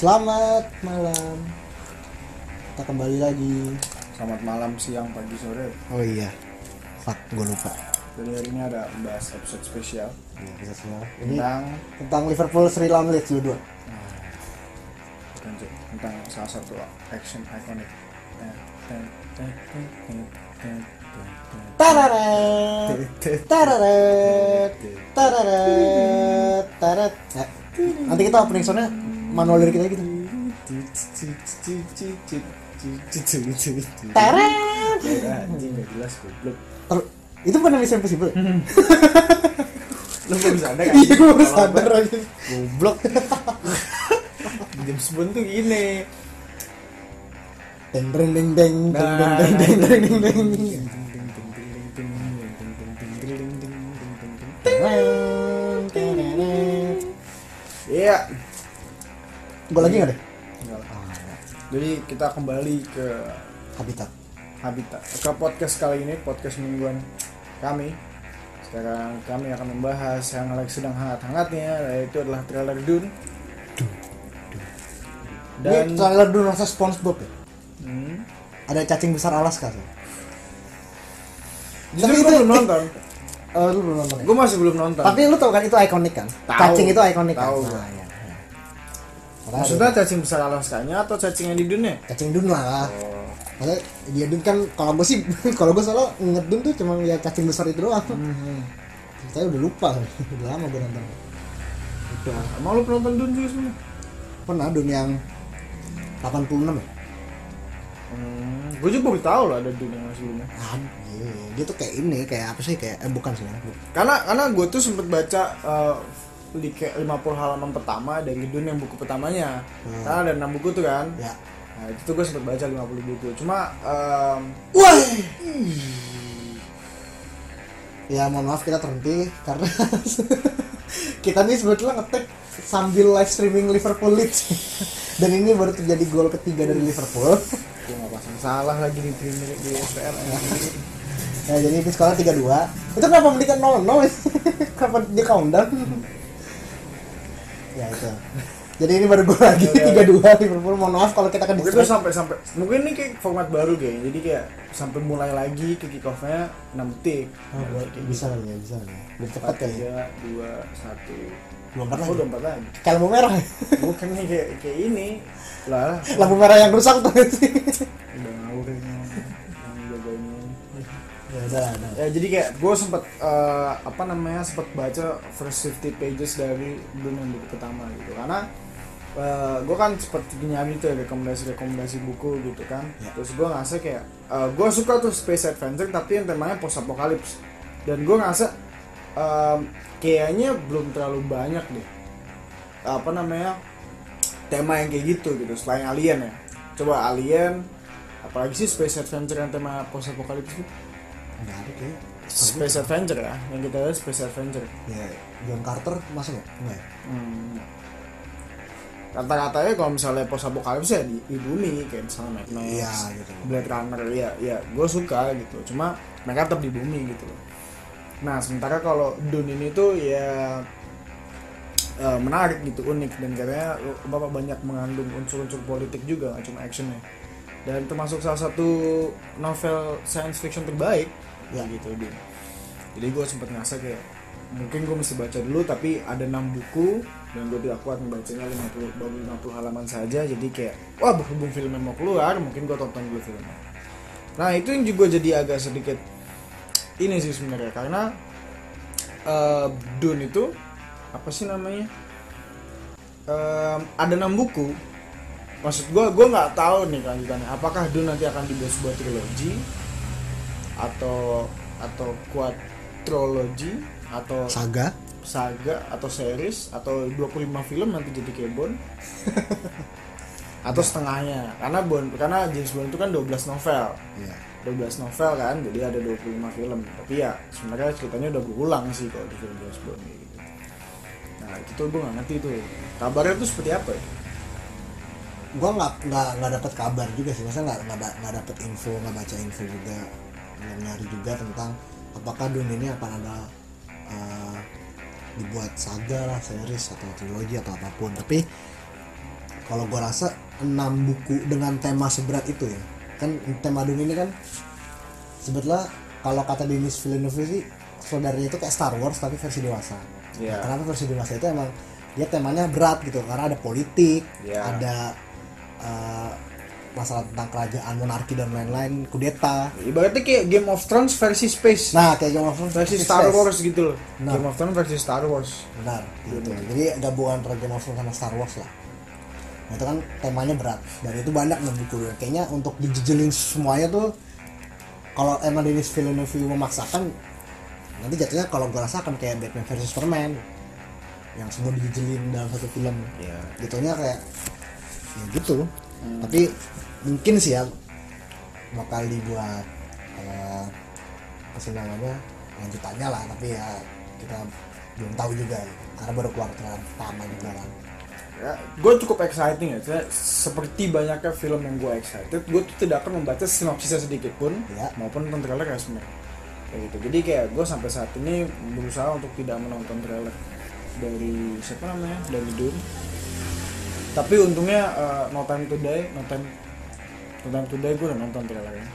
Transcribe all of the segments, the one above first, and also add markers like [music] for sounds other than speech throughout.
Selamat malam. Kita kembali lagi. Selamat malam, siang, pagi, sore. Oh iya. Fuck, gue lupa. Jadi hari ini ada bahas episode spesial Iya, kita semua. Ini tentang tentang Liverpool Sri Leeds dua bukan, Cuk. tentang salah satu action ikonik. Teng. Tararet. Tararet. Tararet. Tararet. Nanti kita opening soundnya manual dari kita gitu. Tararet. Ya, anjing gak jelas goblok. Ter- Itu bukan dari Impossible. Lu belum sadar kan? Iya, gue sadar aja. Goblok. James Bond tuh gini. Deng deng deng deng deng deng deng deng deng deng deng. Iya. Gue lagi nggak deh? Jadi kita kembali ke Habitat. Habitat ke podcast kali ini podcast mingguan kami sekarang kami akan membahas yang lagi sedang hangat-hangatnya yaitu adalah trailer Dune Dan dan trailer dulu rasa SpongeBob ya. hmm, Ada cacing besar Alaska tuh. justru Tapi itu- belum nonton Oh, lu belum nonton ya? gue masih belum nonton Tapi lu tau kan itu ikonik kan? Tahu. Cacing itu ikonik kan? Tahu. Nah, iya. Maksudnya cacing besar Alaskanya atau cacing yang di Dune cacing dun lah. oh. Maksudnya dia dun kan kalau gue sih [laughs] kalau gue selalu inget dun tuh cuma ya cacing besar itu doang. hmm. Saya udah lupa, [laughs] udah lama gue nonton. Itu emang lu penonton Dune juga sebenarnya pernah dun yang 86 ya? hmm. gue juga baru tahu loh ada Dune yang sebelumnya Ah, iya. Dia tuh kayak ini, kayak apa sih? Kayak eh bukan sih. karena karena gue tuh sempet baca eh, di kayak 50 halaman pertama dari Dune yang buku pertamanya Hmm. karena ada 6 buku tuh kan Ya. Nah itu tuh gue sempet baca 50 buku Cuma em, Wah. Ya mohon maaf kita terhenti karena [laughs] kita nih sebetulnya ngetek sambil live streaming Liverpool Leeds dan ini baru terjadi gol ketiga dari Liverpool. Gue gak pasang salah lagi di Premier di SPR [laughs] Ya jadi ini sekarang 3-2 Itu kenapa mendikan 0-0 [laughs] Kenapa dia countdown Ya itu. Jadi ini baru gol lagi Ya, 3-2 Liverpool Mohon maaf kalau kita akan Mungkin tuh sampai sampai Mungkin ini kayak format baru kayak Jadi kayak sampai mulai lagi ke kick off-nya 6 detik Oh, buat- bisa kali ya, bisa ya. Belum cepat. 3, 2, 1 Belum empat Oh lagi. 24 lagi. Kayak lampu merah. Bukan kayak, kayak ini. Lah. Lampu merah yang rusak tuh. Sih. Udah ngawur ini ya udah, ya jadi kayak gue sempet eh, apa namanya sempet baca first 50 pages dari Dune yang buku pertama gitu. Karena gue kan sempet nyari tuh rekomendasi-rekomendasi buku gitu kan. Ya. terus gue ngerasa kayak gue suka tuh space adventure tapi yang temanya post apocalypse dan gue ngerasa em, kayaknya belum terlalu banyak deh apa namanya tema yang kayak gitu gitu selain alien ya. Coba alien apalagi sih space adventure yang tema post apocalypse gitu Enggak ada kayak. Space Adventure ya, yang kita lihat Space Adventure. Ya, John Carter masuk nggak? Enggak ya? Hmm. Kata-katanya kalau misalnya post apocalypse ya di, di bumi kayak misalnya Mad Max, Iya gitu. Blade Runner ya, ya gue suka gitu. Cuma mereka tetap di bumi gitu. Nah sementara kalau Dune ini tuh ya eh, menarik gitu, unik dan katanya bapak banyak mengandung unsur-unsur politik juga, nggak cuma actionnya. Dan termasuk salah satu novel science fiction terbaik Ya. gitu Dune. Jadi gue sempet ngerasa kayak mungkin gue mesti baca dulu tapi ada 6 buku dan gue tidak kuat membacanya 50 baru 50 halaman saja jadi kayak wah berhubung filmnya mau keluar mungkin gue tonton dulu filmnya. Nah itu yang juga jadi agak sedikit ini sih sebenarnya karena eh Dune itu apa sih namanya? Em, ada 6 buku. Maksud gue gue nggak tahu nih kelanjutannya. Apakah Dune nanti akan dibuat sebuah trilogi atau atau quadrilogy atau Saga. saga atau series atau 25 film nanti jadi kayak Bond [laughs] atau setengahnya. Karena Bond karena James Bond itu kan 12 novel. Iya. 12 novel kan jadi ada 25 film. Tapi ya sebenarnya ceritanya udah berulang sih kalau di film James Bond gitu nah itu tuh gue gak ngerti tuh. Kabarnya tuh seperti apa ya? Gua nggak nggak nggak dapat kabar juga sih, masa nggak nggak nggak dapat info, nggak baca info juga, nyari juga tentang apakah Dune ini akan ada eh, dibuat saga lah, series atau trilogi atau apa pun. Tapi kalau gua rasa enam buku dengan tema seberat itu ya kan tema dunia ini kan sebetulnya kalau kata Denis Villeneuve sih saudaranya itu kayak Star Wars tapi versi dewasa Iya. Nah, kenapa versi dewasa itu emang dia temanya berat gitu karena ada politik Iya. ada eh, masalah tentang kerajaan monarki dan lain-lain kudeta. Ibaratnya kayak Game of Thrones versi space. Nah kayak Game of Thrones versi Star space. Wars gitu loh. Nah. Game of Thrones versi Star Wars. Benar gitu. Jadi gabungan antara Game of Thrones sama Star Wars lah. Nah, itu kan temanya berat. Dan itu banyak nih buku kayaknya untuk dijejelin semuanya tuh kalau emang Denis Villeneuve memaksakan nanti jatuhnya kalau gue rasa akan kayak Batman versus Superman yang semua dijejelin dalam satu film. Iya. jatuhnya kayak ya gitu tapi mungkin sih ya bakal dibuat eh, apa sih namanya lanjutannya lah. Tapi ya kita belum tahu juga. Karena baru keluar trailer pertama juga kan. Ya, gue cukup exciting ya. Seperti banyaknya film yang gue excited gue tuh tidak akan membaca sinopsisnya sedikit pun Ya. maupun nonton trailer ya sebenarnya kayak gitu. Jadi kayak gue sampai saat ini berusaha untuk tidak menonton trailer dari siapa namanya? Dari Dune tapi untungnya uh, No Time to Die No Time No Time to Die gue udah nonton trailernya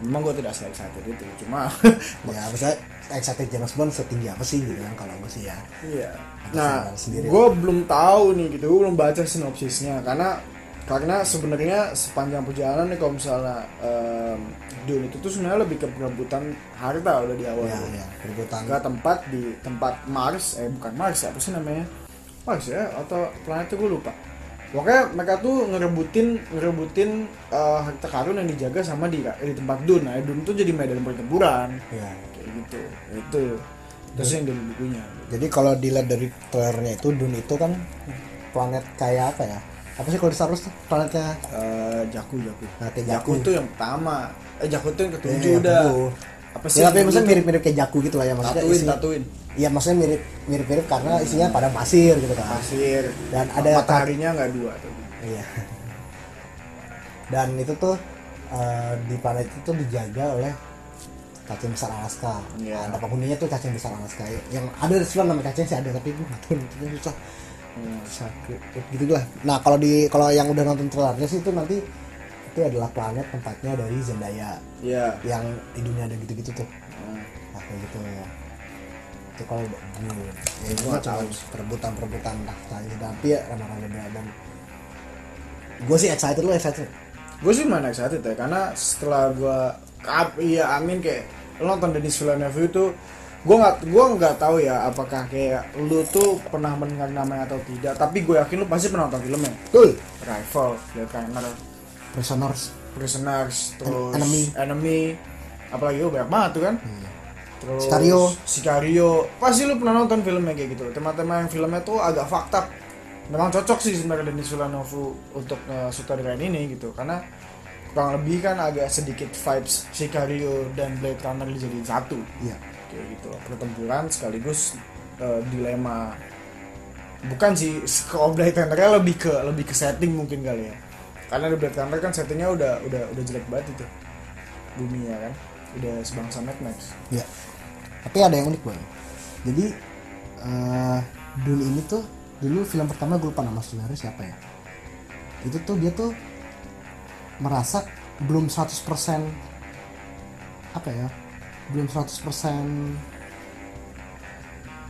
memang gue tidak excited itu cuma [laughs] ya maksudnya excited James Bond setinggi apa sih gitu kan kalau gue sih ya Iya. Nah, gue belum tahu nih gitu, gue belum baca sinopsisnya karena karena sebenarnya sepanjang perjalanan nih kalau misalnya em, Dune itu tuh sebenarnya lebih ke perebutan harta udah di awal. ya ya perebutan Ke tempat di tempat Mars, eh bukan Mars apa sih namanya? Mars ya atau planet itu gue lupa. Pokoknya mereka tuh ngerebutin ngerebutin eh, harta karun yang dijaga sama di di tempat Dune. Nah, Dune tuh jadi medan pertempuran ya kayak gitu. Itu terus yang dari bukunya. jadi kalau dilihat dari trailernya itu Dune itu kan planet kayak apa ya apa sih kalau di Star Wars tuh planetnya Eh, Jaku Jaku. Nah, Jaku Jakku. tuh yang pertama. Eh Jaku tuh yang ketujuh Ya, udah. Apa ya tapi maksudnya mirip-mirip kayak Jaku gitu lah ya maksudnya Tatuin, isinya- tatuin. Iya maksudnya mirip mirip-mirip karena isinya pada pasir gitu kan. Pasir. Dan ada mataharinya nggak dua tuh. Iya. Dan itu tuh eh, di planet itu dijaga oleh cacing besar Alaska. Iya. Ada penghuninya tuh cacing besar Alaska. Yang ada di sebelah nama cacing sih ada tapi gue nggak tahu susah. Hmm. Sakit gitu lah. Nah kalau di kalau yang udah nonton trailernya sih itu nanti itu adalah planet tempatnya dari Zendaya Iya. yang di dunia ada gitu-gitu tuh. Hmm. Nah, kayak gitu ya. Itu kalau gue ya itu Gua mah tahu. cuma perebutan-perebutan tahta aja tapi ya rama-rama dan gue sih excited lo excited Gue sih mana excited ya karena setelah gue kap iya amin kayak lo nonton Denis Villeneuve itu gue nggak gue nggak tahu ya apakah kayak lu tuh pernah mendengar namanya atau tidak tapi gue yakin lu pasti pernah nonton filmnya Betul. Rival, Blade Runner, Prisoners. Prisoners, terus Enemy. Enemy, apalagi oh, banyak banget tuh kan. Terus Sicario. Sicario. Pasti lu pernah nonton filmnya kayak gitu. Tema-tema yang filmnya tuh agak fakta. Memang cocok sih sebenarnya Denis Villeneuve untuk uh, sutradarain ini gitu karena kurang lebih kan agak sedikit vibes Sicario dan Blade Runner dijadiin satu Iya. kayak gitu loh. pertempuran sekaligus uh, dilema bukan sih kalau Blade Runner lebih ke lebih ke setting mungkin kali ya karena di Blade Runner kan settingnya udah udah udah jelek banget itu bumi ya kan udah sebangsa Mad Max Iya. Tapi ada yang unik bang. Jadi eh Dune ini tuh dulu film pertama gue lupa nama saudaranya siapa ya. Itu tuh dia tuh merasa belum 100% apa ya? Belum 100%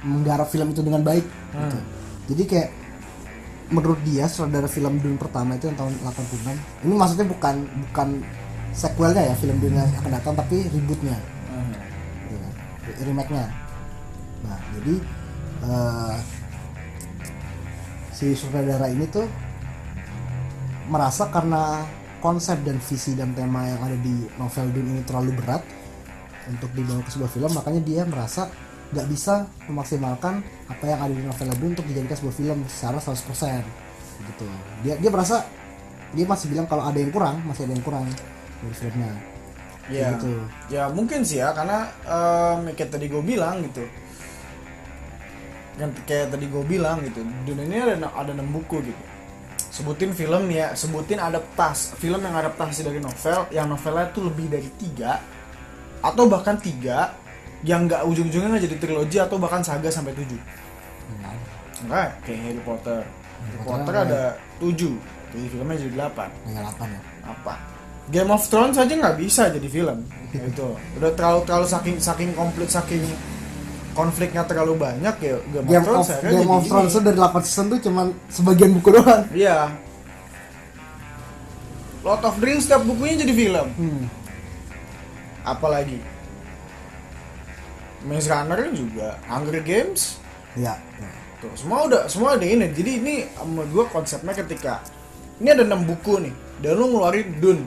menggarap film itu dengan baik gitu. Jadi kayak menurut dia saudara film Dune pertama itu yang tahun 86 ini maksudnya bukan bukan sequelnya ya film Dune yang akan datang tapi gitu kan, remake-nya. Nah, jadi eh, si sutradara ini tuh merasa karena konsep dan visi dan tema yang ada di novel Dune ini terlalu berat untuk dibawa ke sebuah film, makanya dia merasa nggak bisa memaksimalkan apa yang ada di novel Dune untuk dijadikan sebuah film secara 100% gitu. Dia dia merasa dia masih bilang kalau ada yang kurang, masih ada yang kurang dari filmnya. Ya gitu. ya mungkin sih ya karena em, kayak tadi gue bilang gitu. Kan kayak tadi gue bilang gitu dunia ini ada ada enam buku gitu. Sebutin film ya sebutin adaptasi film yang adaptasi dari novel yang novelnya tuh lebih dari tiga atau bahkan tiga yang nggak ujung-ujungnya nggak jadi trilogi atau bahkan saga sampai tujuh. Nah, enggak kayak Harry Potter. Harry Potter Potter ada. ada tujuh jadi filmnya jadi 8 Hanya 8 ya. apa Game of Thrones aja nggak bisa jadi film [laughs] itu udah terlalu terlalu saking saking komplit saking konfliknya terlalu banyak ya Game, Game of Thrones of, Game of. Thrones dari 8 season tuh cuman sebagian buku doang. iya Lord of Rings setiap bukunya jadi film Hmm. apalagi Maze Runner juga Hunger Games Iya. Ya. Tuh, semua udah semua ada ini. Jadi ini menurut gua konsepnya ketika ini ada enam buku nih, dan lu ngeluarin Dune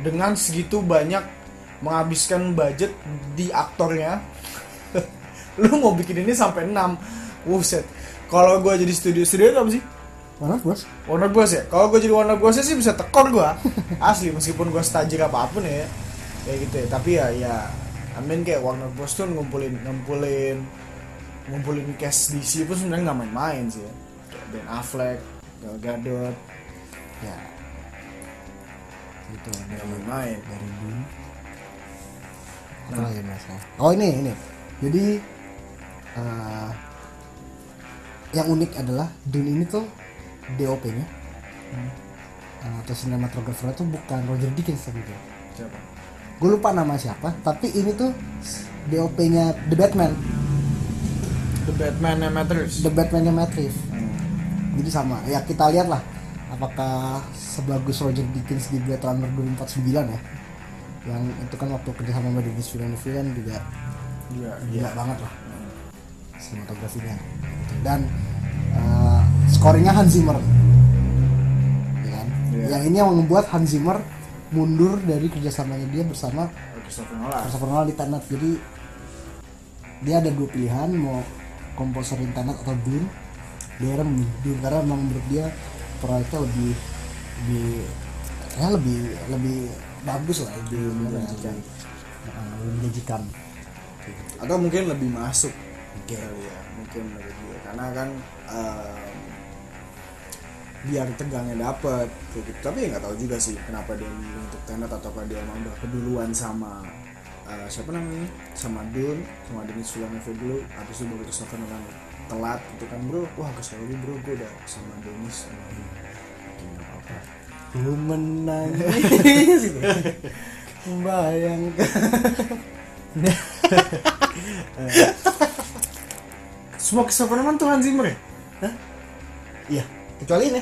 dengan segitu banyak menghabiskan budget di aktornya. [laughs] lu mau bikin ini sampai 6 Wuset. Kalau gua jadi studio studio itu apa sih? Mana bos? Warner Bros ya. Kalau gua jadi Warner Bros sih bisa tekor gua. [laughs] Asli meskipun gua stajir apa pun ya. Kayak gitu ya. Tapi ya ya I mean kayak Warner Bros tuh ngumpulin ngumpulin ngumpulin cash DC pun sebenarnya nggak main-main sih ya. Kayak Ben Affleck, Gal Gadot, Ya. Gitu dari main-main. dari Dune. Apa Nah. lagi mas? Oh ini ini. Jadi eh, yang unik adalah Dune ini tuh DOP-nya Hmm. eh, atau sinematografernya tuh bukan Roger Dickens tapi itu. Siapa? Gue lupa nama siapa, tapi ini tuh DOP-nya The Batman, The Batman Matters. The Batman-nya Matt Reeves. Hmm. Jadi sama. Ya kita lihat lah apakah sebagus Roger Dickens di Blade Runner 2049 ya. Yang itu kan waktu kerja sama Denis Villeneuve kan juga Iya, gila banget lah sinematografinya dan uh, scoringnya Hans Zimmer ya kan? Iya. yang ini yang membuat Hans Zimmer mundur dari kerjasamanya dia bersama Christopher Nolan. Christopher Nolan di Tenet jadi dia ada dua pilihan mau komposerin Tenet atau Dune dia Dune karena memang menurut dia proyeknya lebih lebih ya lebih lebih bagus lah lebih ya, menjanjikan. lebih, uh, lebih menjanjikan. Atau mungkin lebih masuk. Mungkin kali ya. Mungkin menurut dia. Karena kan em, biar tegangnya dapet kayak gitu. tapi nggak tahu juga sih kenapa dia memilih untuk Tenet ataukah dia emang udah keduluan sama eh, siapa namanya? Sama Dune sama Denis Villeneuve dulu. Habis itu baru Christopher Nolan telat gitu kan bro. Wah kesel lagi bro gue udah sama Denis sama nggak apa-apa Ku menangis. Membayangkan. Semua Christopher Nolan tuh Hans Zimmer ya? Iya. Kecuali ini.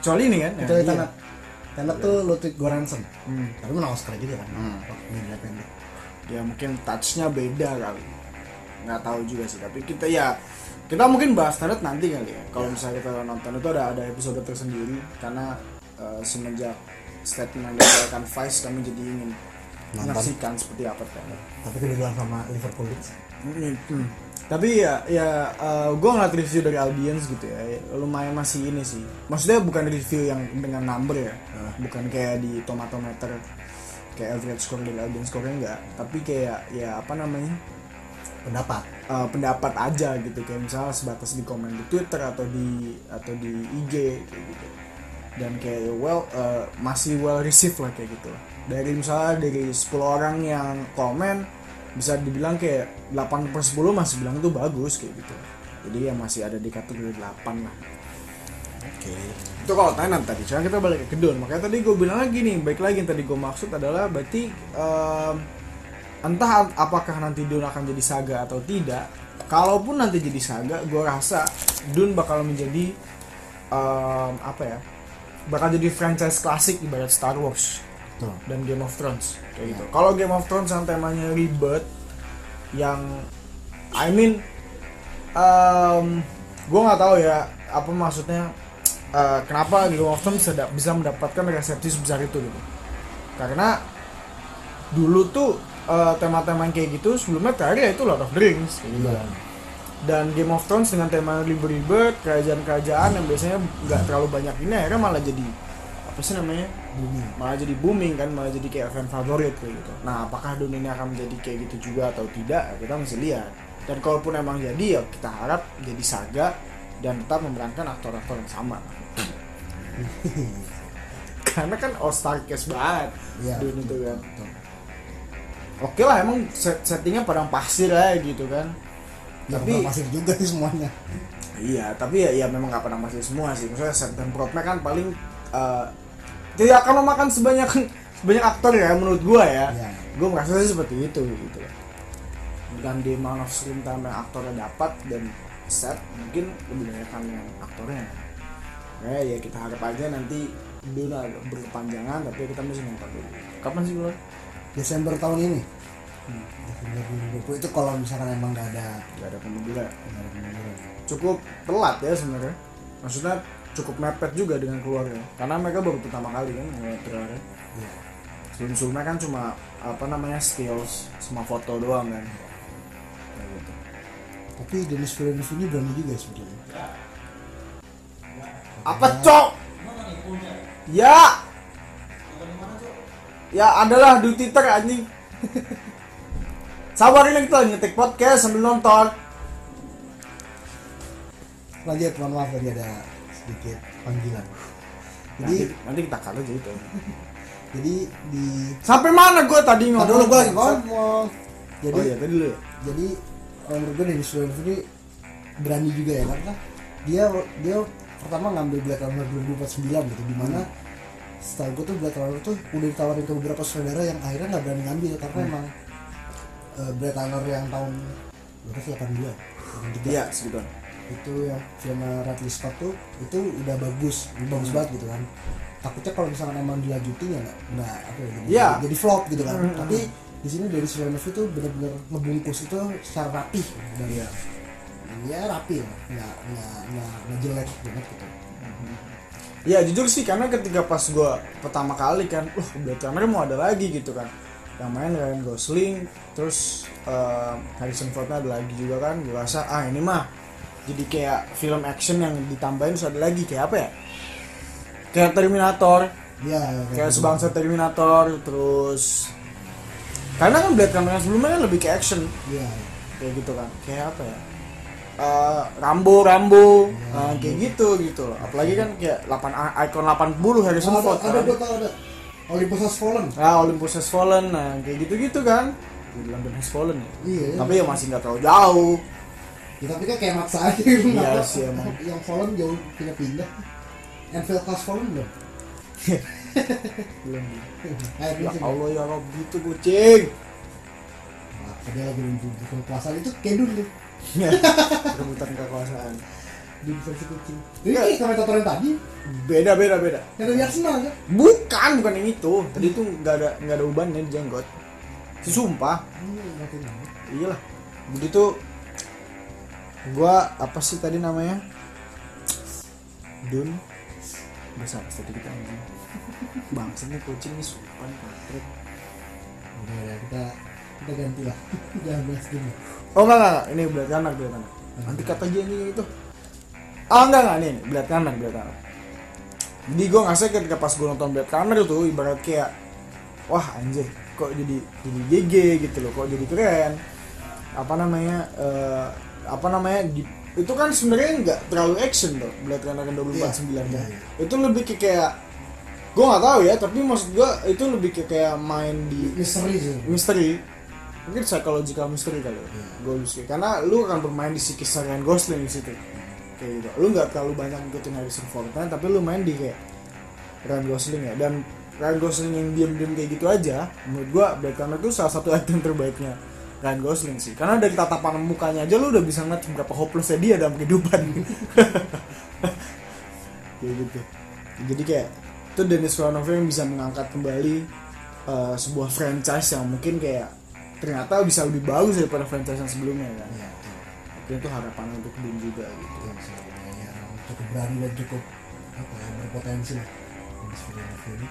Kecuali ini kan? Kecuali Ya, iya. Tenet Tenet tuh Ludwig Göransson. Hmm. Tapi menang Oscar juga kan? Hmm. Ini Panther ya mungkin touchnya beda kali. Nggak tahu juga sih tapi kita ya kita mungkin bahas Tenet nanti kali ya. Kalau misalnya kita nonton itu ada ada episode tersendiri. Karena eh, semenjak statement yang dikeluarkan Vice kami jadi ingin Nonton. menyaksikan seperti apa Tenet Tapi keduluan sama Liverpool Leeds. Hmm. tapi ya ya gue ngeliat review dari audience gitu ya. Lumayan masih ini sih. Maksudnya bukan review yang dengan number ya. Bukan kayak di tomatometer kayak average score dari audience score enggak. Tapi kayak ya apa namanya Pendapat. Uh, pendapat aja gitu. Kayak misalnya sebatas di komen di Twitter atau di atau di IG kayak gitu. Dan kayak well uh, masih well received lah kayak gitu. Dari misalnya dari 10 orang yang komen bisa dibilang kayak 8 per 10 masih bilang itu bagus kayak gitu. Jadi ya masih ada di kategori 8 lah. Oke. Itu kalau Tenet tadi. Sekarang kita balik ke Dune makanya tadi gue bilang lagi nih baik lagi yang tadi gue maksud adalah berarti em, entah apakah nanti Dune akan jadi saga atau tidak kalaupun nanti jadi saga gue rasa Dune bakal menjadi em, apa ya bakal jadi franchise klasik ibarat Star Wars Tuh dan Game of Thrones kayak gitu. Kalau Game of Thrones yang temanya ribet, yang I mean, um, gue nggak tahu ya apa maksudnya uh, kenapa Game of Thrones bisa mendapatkan resepsi sebesar itu gitu. Karena dulu tuh uh, tema-tema yang kayak gitu sebelumnya terakhir ya itu Lord of the Rings. Kayak gitu. Iya. Dan Game of Thrones dengan tema ribet-ribet, kerajaan-kerajaan yang biasanya nggak terlalu banyak ini akhirnya malah jadi apa sih namanya? Bumi malah jadi booming kan malah jadi kayak fan favorit kayak gitu. Nah apakah dunia ini akan menjadi kayak gitu juga atau tidak kita mesti lihat. Dan kalaupun emang jadi ya kita harap jadi saga dan tetap memerankan aktor-aktor yang sama. [laughs] Karena kan all star cast banget Iya Dune itu kan Oke lah emang set settingnya padang pasir lah gitu kan. Ya, Tapi- pasir juga sih semuanya. Iya, tapi ya, ya memang nggak pernah masih semua sih. Maksudnya set dan propnya kan paling eh, tidak akan memakan sebanyak [laughs] sebanyak aktor ya menurut gua ya. Iya. gue merasa sih seperti itu gitu. Dengan di amount of screen time yang aktornya dapat dan set mungkin lebih banyak kan yang aktornya. Ya ya kita harap aja nanti Dune agak berkepanjangan tapi kita mesti nonton dulu. Kapan sih lo Desember tahun ini? Hmm. Desember 2020 itu kalau misalkan emang nggak ada gak ada pembunuhan nggak ada cukup telat ya sebenarnya. Maksudnya cukup mepet juga dengan keluarnya karena mereka baru pertama kali kan ngeliat trailernya Iya. sebelum sebelumnya kan cuma apa namanya stills sama foto doang kan. Kayak gitu. tapi Dennis Villeneuve ini berani juga sebetulnya apa cok? Ya ya adalah di Twitter anjing. [laughs] Sabar ini kita ngetik podcast sambil nonton. Lanjut mohon maaf tadi ada sedikit panggilan. Jadi nanti, nanti kita cut aja itu. [laughs] Jadi di sampai mana gue tadi ngomong? dulu gue lagi? Ngomong jadi oh iya tadi dulu ya? jadi menurut gue Dennis Villeneuve ini berani juga ya karena dia dia pertama ngambil Blade Runner 2049 gitu di mana setahu gue tuh Blade Runner tuh udah ditawarin ke beberapa saudara yang akhirnya nggak berani ngambil karena Hmm. emang uh, Blade Runner yang tahun berapa sih 82 83 iya segitu itu yang film Radley Scott tuh itu udah bagus bagus Hmm. banget gitu kan takutnya kalau misalkan emang dilanjutin ya nggak apa ya jadi, Iya. jadi flop gitu kan Hmm. tapi di sini dari Villeneuve itu benar-benar ngebungkus itu secara rapih dan Iya. ya rapi lah nggak nggak nggak nggak jelek banget gitu Ya jujur sih karena ketika pas gue pertama kali kan, wah Blade Runner mau ada lagi gitu kan. Yang main Ryan Gosling terus eh, Harrison Fordnya ada lagi juga kan gue rasa ah ini mah jadi kayak film action yang ditambahin terus ada lagi. Kayak apa ya? Kayak Terminator. Ya kayak gitu. sebangsa Terminator terus karena kan Blade Runner sebelumnya kan lebih ke action. Iya. kayak gitu kan. Kayak apa ya Eh, Rambo Rambo. Ya, eh, kayak gitu gitu loh. Apalagi kan kayak 8 icon 80 Harrison Oh, Ford ada, ada kan. gue tau ada. Olympus Has Fallen. Nah Olympus Has Fallen. Nah kayak gitu gitu kan. Di London Has Fallen ya. Iya. Tapi ya masih nggak terlalu jauh. Ya, tapi kan kayak maksa aja Iya sih, emang. yang Fallen jauh pindah-pindah. Enfield Has Fallen belum? Belum. Ya. Allah ya Rob gitu kucing. Nah, dia lagi menuju kekuasaan itu kedun tuh rebutan kekuasaan. Di versi kucing ini komentator yang tadi? Beda beda beda. Yang dari Arsenal kan bukan bukan yang itu. Tadi tuh nggak ada nggak ada ubannya di jenggot. Sumpah. Ini nggak? iyalah tuh gua apa sih tadi namanya? Dun. Besar tadi kita anjing. Bangsanya kucing nih supan patrik udah ya kita kita ganti lah [laughs] jangan bahas dulu. Oh enggak enggak, ini belat kanan belat kanan. Nanti kata aja anjing itu. Ah enggak enggak nih belat kanan belat kanan. Jadi gua ngerasa ketika pas gua nonton belat kanan itu ibarat kayak wah anjir kok jadi jadi GG gitu loh kok jadi keren. Apa namanya eh, apa namanya di, itu kan sebenarnya nggak terlalu action tuh Blade Runner 2049 Iya, kan. iya, iya. itu lebih ke kayak gue nggak tahu ya tapi maksud gue itu lebih ke kayak main di misteri sih. Misteri mungkin psychological mystery kali ya gue lebih karena lu akan bermain di psikis Ryan Gosling di situ. Kayak gitu. Lu nggak terlalu banyak ngikutin Harrison Ford kan? Tapi lu main di kayak Ryan Gosling ya. Dan Ryan Gosling yang diam-diam kayak gitu aja menurut gua Runner itu salah satu item terbaiknya Ryan Gosling sih. Karena dari tatapan mukanya aja lu udah bisa ngeliat seberapa hopelessnya dia dalam kehidupan. [laughs] Kayak gitu. Jadi kayak itu Dennis Villeneuve yang bisa mengangkat kembali uh, sebuah franchise yang mungkin kayak ternyata bisa lebih bagus daripada franchise yang sebelumnya kan? Iya mungkin itu harapan untuk Dune juga gitu. Itu bilang, ya, cukup berani dan cukup apa ya berpotensi lah. Villeneuve ini.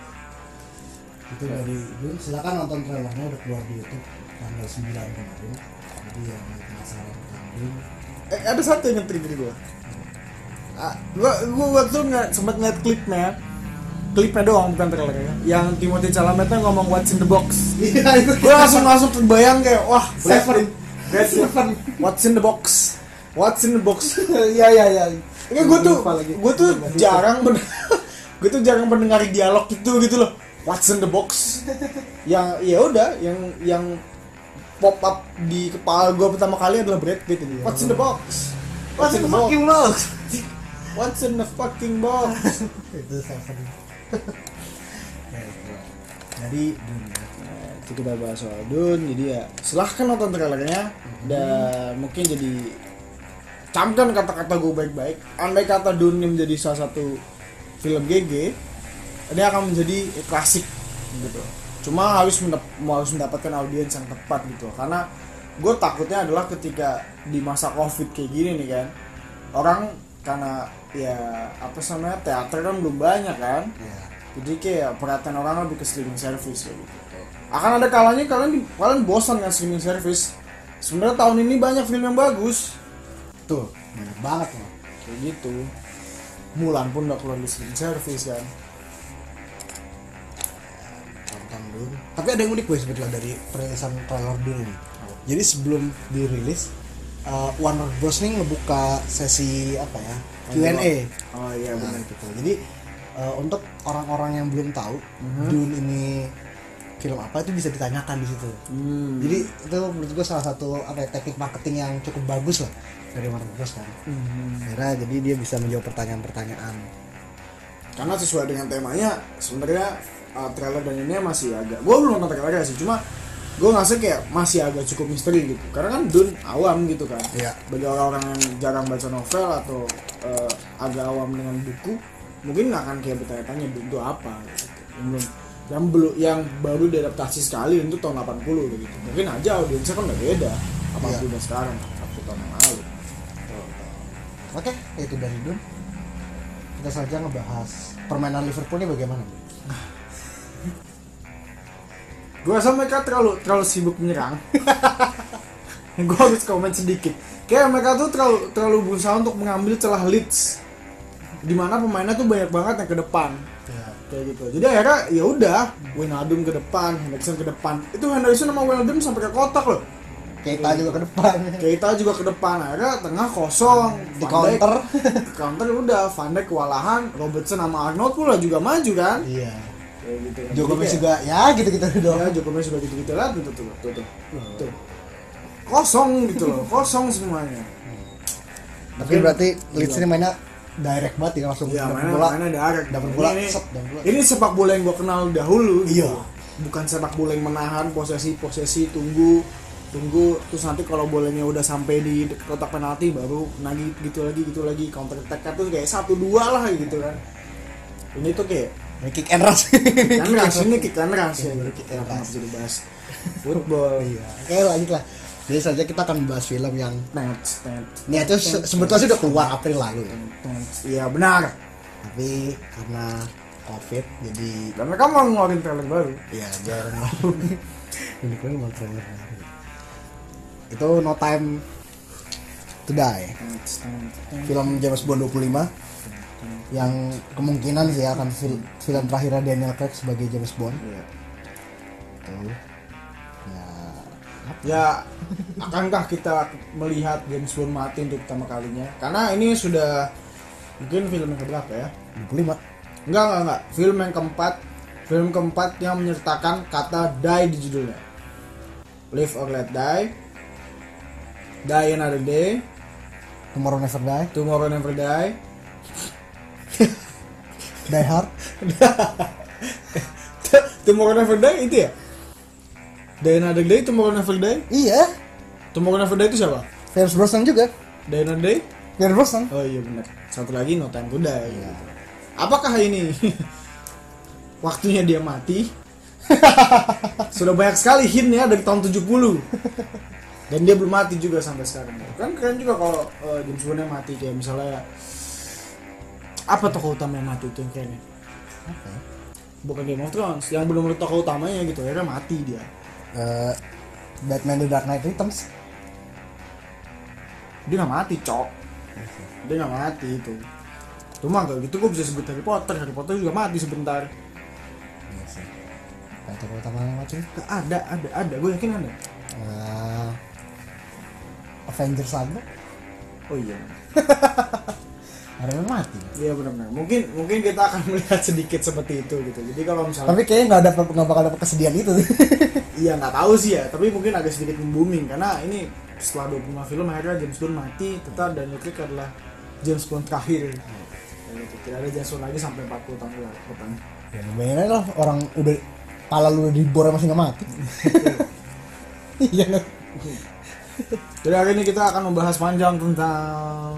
Itu Ya. dari Dun silakan nonton trailernya udah keluar di YouTube. Tanggal 9 kemarin. Jadi yang penasaran tentang Dun eh, ada satu yang trigger gue ah, gua gua waktu nggak sempat ngeliat klipnya klipnya doang bukan trailernya yang Timothy Chalametnya ngomong what's in the box [laughs] iya itu gue langsung langsung terbayang kayak wah Seven. Pitt. Seven. what's in the box what's in the box [laughs] iya iya iya Ini gue tuh, gue tuh jarang [laughs] gue tuh jarang mendengar dialog itu gitu loh. What's in the box? yang ya udah, yang yang pop up di kepala gue pertama kali adalah Brad Pitt ini. What's in the box? What's in the box? box what's in the fucking box itu seven [laughs] Jadi dunia Nah, itu kita bahas soal Dun jadi ya silahkan nonton trailernya dan mungkin jadi camkan kata-kata gue baik-baik. Andai kata Dun ini menjadi salah satu film GG ini akan menjadi klasik gitu. Cuma harus mendap- harus mendapatkan audiens yang tepat gitu. Karena gue takutnya adalah ketika di masa covid kayak gini nih kan orang karena ya apa namanya teater kan belum banyak kan ya jadi kayak perhatian orang lebih ke streaming service kayak gitu. Akan ada kalanya kalian kalian bosan kan streaming service. Sebenarnya tahun ini banyak film yang bagus. tuh banyak banget loh Kayak gitu. Mulan pun udah keluar di streaming service kan. tonton dulu tapi ada yang unik gue sebetulnya dari perilisan trailer dulu nih jadi sebelum dirilis uh, Warner Bros nih ngebuka sesi apa ya Q&A Oh iya Nah, benar. gitu. Jadi uh, untuk orang-orang yang belum tahu Mhm. Dune ini film apa itu bisa ditanyakan di situ. Hmm. Jadi itu menurut gue salah satu apa ya, teknik marketing yang cukup bagus lah dari Warner Bros kan. Hmm. Akhirnya jadi dia bisa menjawab pertanyaan-pertanyaan. Karena sesuai dengan temanya sebenarnya uh, trailer dan ini masih agak. Gue belum nonton trailernya sih, cuma gue ngerasa kayak masih agak cukup misteri gitu. Karena kan Dun awam gitu kan. Iya. bagi orang-orang yang jarang baca novel atau eh, agak awam dengan buku mungkin nggak akan kayak bertanya-tanya itu apa gitu. yang belum yang belum yang baru diadaptasi sekali untuk tahun 80 gitu mungkin aja audiensnya kan udah beda apa Iya. udah sekarang satu tahun yang lalu Oke, itu dari Dune. Kita saja ngebahas permainan Liverpool ini bagaimana. Gue rasa mereka terlalu terlalu sibuk menyerang. [laughs] Gue harus komen sedikit. Kayak mereka tuh terlalu terlalu berusaha untuk mengambil celah leads di mana pemainnya tuh banyak banget yang ke depan. Ya. kayak gitu. Jadi akhirnya ya udah Wijnaldum ke depan Henderson ke depan. Itu Henderson sama Wijnaldum sampai ke kotak loh. Keita juga ke depan. Keita juga ke depan. Akhirnya tengah kosong. Di Van Dijk- counter. [laughs] di counter udah. Van Dijk kewalahan. Robertson sama Arnold pula juga maju kan. Iya. Gitu Gomez kayak- juga ya gitu-gitu doang. ya Joe Gomez juga gitu-gitu lah tuh tuh tuh tuh, tuh. Tuh. kosong gitu loh kosong semuanya Tapi berarti Leeds ini mainnya direct banget ya langsung Iya, dapet bola. mainnya direct. Dapet Ini- bola, ini, dapet bola. ini sepak bola yang gue kenal dahulu. gitu. Iya. Bukan sepak bola yang menahan posesi posesi tunggu tunggu terus nanti kalau bolanya udah sampai di kotak penalti baru nagi gitu lagi gitu lagi counter attack tuh kayak satu dua lah gitu kan. Ini tuh kayak Ini kick and rush. kan rush ini kick and rush ya. Iya, kick and rush. bisa dibahas football. Iya. Oke lanjut lah. Jadi saja kita akan bahas film yang Net, net, ini itu se- sebetulnya sih udah keluar April lalu ya. Iya benar. Tapi karena covid jadi Dan mereka mau ngeluarin trailer baru. ya jarang mau. Ini kan mau trailer baru. Itu No Time to Die. Film James Bond 25 yang kemungkinan sih akan fil- film terakhirnya Daniel Craig sebagai James Bond. Iya. Tuh. Ya Ya, akankah kita melihat James Bond mati untuk pertama kalinya? Karena ini sudah mungkin film yang keberapa ya? 25. Enggak, enggak, enggak. Film yang keempat, film keempat yang menyertakan kata die di judulnya. Live or Let Die, Die Another Day, Tomorrow Never Die, Tomorrow Never Die, Die Hard, [laughs] Tomorrow Never Die itu ya? Die Another Day, Tomorrow Never Die, Iya, Tomorrow Never Die itu siapa? Pierce Brosnan juga. Die Another Day? Pierce Brosnan. Oh iya benar. Satu lagi No Time to Die. Apakah ini [laughs] waktunya dia mati? [laughs] Sudah banyak sekali hintnya dari tahun 70 Dan dia belum mati juga sampai sekarang Kan keren juga kalau uh, James Bond yang mati Kayak misalnya Apa tokoh utama yang mati itu yang keren ya? Oke. Bukan Game of Thrones Yang belum tokoh utamanya gitu Akhirnya mati dia Eh, Batman The Dark Knight Returns. Dia gak mati cok Dia gak mati itu Cuma kalau gitu gue bisa sebut Harry Potter Harry Potter juga mati sebentar Iya sih. Tokoh utama yang mati. Gak ada, ada, ada. Gue yakin ada. Eh, Avengers Saga. Oh iya. [laughs] Yang mati. Iya benar-benar. Mungkin mungkin kita akan [laughs] melihat sedikit seperti itu gitu. Jadi kalau misalnya Tapi kayaknya nggak ada nggak bakal dapat kesedihan itu. [laughs] iya nggak tahu sih ya, tapi mungkin agak sedikit membooming karena ini setelah 25 film akhirnya James Bond mati, tetap Daniel Craig adalah James Bond terakhir. Kayak gitu. tidak ada James Bond lagi sampai 40 tahun depan ya bayangin lah orang udah pala lu udah dibor masih nggak mati [laughs] iya kan jadi hari ini kita akan membahas panjang tentang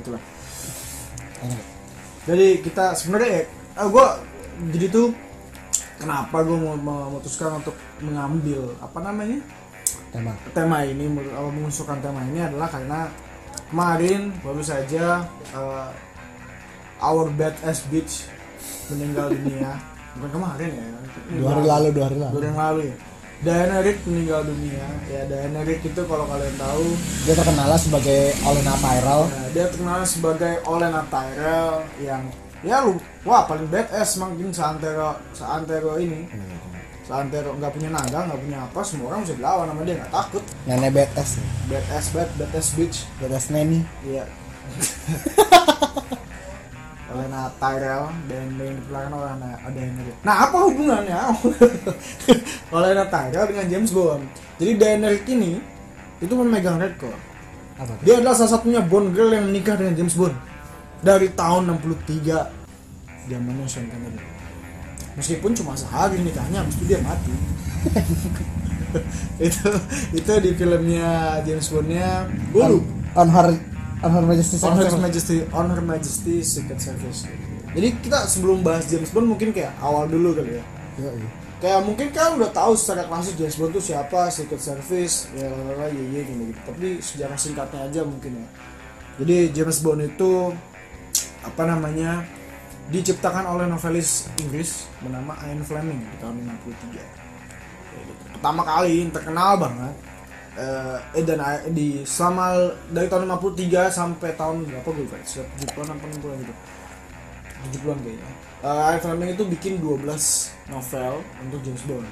itulah. Jadi kita sebenarnya eh, gue jadi tuh kenapa gue mau memutuskan untuk mengambil apa namanya? Tema. Tema ini mengusulkan tema ini adalah karena kemarin baru saja eh, our bad ass bitch meninggal dunia. [laughs] Bukan kemarin ya dua hari lalu dua hari dua lalu hari yang lalu ya Diana Rigg meninggal dunia. Ya Diana Rigg itu kalau kalian tahu dia terkenal sebagai Olena Tyrell Nah, dia terkenal sebagai Olena Tyrell yang ya lu wah paling badass mungkin seantero seantero ini. Seantero nggak punya naga nggak punya apa semua orang bisa dilawan sama dia nggak takut. Nenek badass badass bad badass bitch. Badass neni. Iya [laughs] Olena Tyrell dan yang diperlakukan oleh Ana- ada yang Nah apa hubungannya? [laughs] Olena Tyrell dengan James Bond? Jadi Rigg ini itu memegang rekor. Apa dia adalah salah satunya Bond girl yang menikah dengan James Bond dari tahun 63 zamannya Sean Connery. Meskipun cuma sehari nikahnya, habis itu dia mati. [laughs] itu itu di filmnya James Bondnya. Gue on, on her on her majesty On Her Secret Majesty On Her Majesty Secret Service. Jadi kita sebelum bahas James Bond mungkin kayak awal dulu kali ya. Iya, iya. Kayak mungkin kan udah tahu secara klasik James Bond tuh siapa, Secret Service, ya lalala, ye ye gitu, gitu. Tapi sejarah singkatnya aja mungkin ya. Jadi James Bond itu apa namanya diciptakan oleh novelis Inggris bernama Ian Fleming di tahun 53. Kayak gitu. Pertama kali terkenal banget eh eh, dan eh, di selama dari tahun 53 sampai tahun berapa gue lupa. 70-an apa 60-an gitu. 70-an kayaknya. Eh, Ian Fleming itu bikin 12 novel untuk James Bond.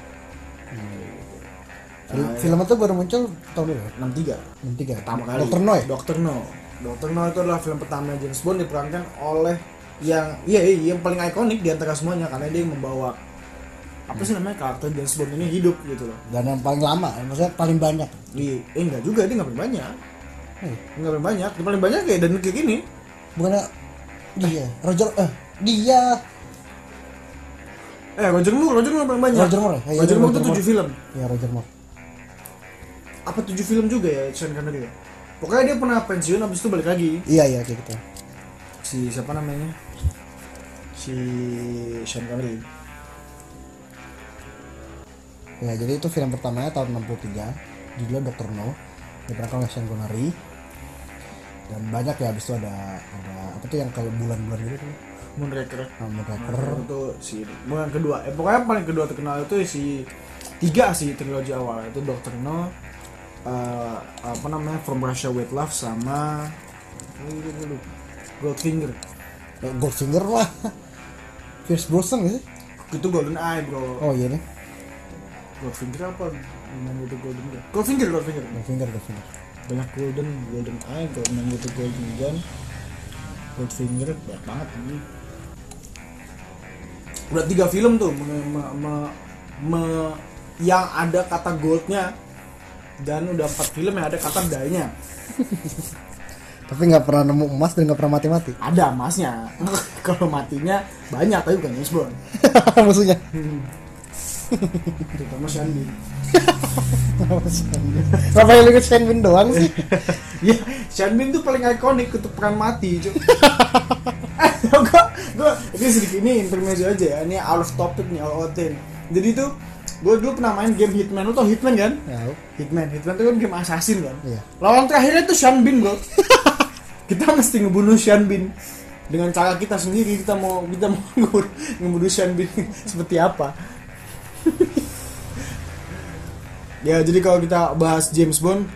Film, film itu baru muncul tahun berapa? 63 enam tiga. Pertama kali. Dokter No ya Dr. No Dr. No itu adalah film pertama James Bond diperankan oleh yang iya, iya yang paling ikonik di antara semuanya. Karena dia yang membawa apa sih namanya? Karakter James Bond ini hidup gitu loh. Dan yang paling lama maksudnya paling banyak. Di eh enggak juga dia nggak paling banyak. Eh, nggak paling banyak. Dia paling banyak kayak dan kayak gini bukannya dia Roger eh dia. Eh Roger Moore Roger Moore paling banyak. Roger Moore ya? Iya, Roger Moore itu tujuh film. Ya Roger Moore. Apa tujuh film juga ya Sean Connery ya? Pokoknya dia pernah pensiun habis itu balik lagi. Iya iya kayak gitu. Si siapa namanya? Si Sean Connery ya jadi itu film pertamanya tahun 63 judulnya Dr. No diperankan oleh Sean Connery. Dan banyak ya habis itu ada ada apa tuh yang kalau bulan-bulan gitu tuh? Moonraker. Nah, Moonraker. Itu si yang kedua eh pokoknya yang paling kedua terkenal itu si tiga sih trilogi awal itu Doctor No eh, apa namanya From Russia with Love sama. Goldfinger. Eh, Goldfinger lah. [laughs] Pierce Brosnan sih? Itu Golden Eye bro. Oh iya nih Goldfinger apa? Namanya itu Golden Gun. Goldfinger Goldfinger Goldfinger Goldfinger banyak Golden Golden Eye kalau namanya itu Golden Gun. Goldfinger banyak banget ini. Udah tiga film tuh me, me- me- me- yang ada kata goldnya. Dan udah empat film yang ada kata die-nya. Tapi nggak pernah nemu emas dan nggak pernah mati-mati? Ada emasnya. [laughs] Kalau matinya banyak tapi bukan James Bond [laughs] musuhnya terutama Sean Bean Kenapa yang ikut Sean Bean doang sih? ya tuh paling ikonik untuk peran mati cuy eh [laughs] gua gua ini sedikit ini intermezzo aja ya. Ini out of topic nih out of jadi tuh gue dulu pernah main game Hitman. Lu tau Hitman kan? Ya, Hitman Hitman itu kan game assassin kan? Iya. lawan terakhirnya tuh Sean bro. [laughs] Kita mesti ngebunuh Sean dengan cara kita sendiri kita mau kita mau ngebunuh, [laughs] ngebunuh Sean seperti apa [laughs] ya jadi kalau kita bahas James Bond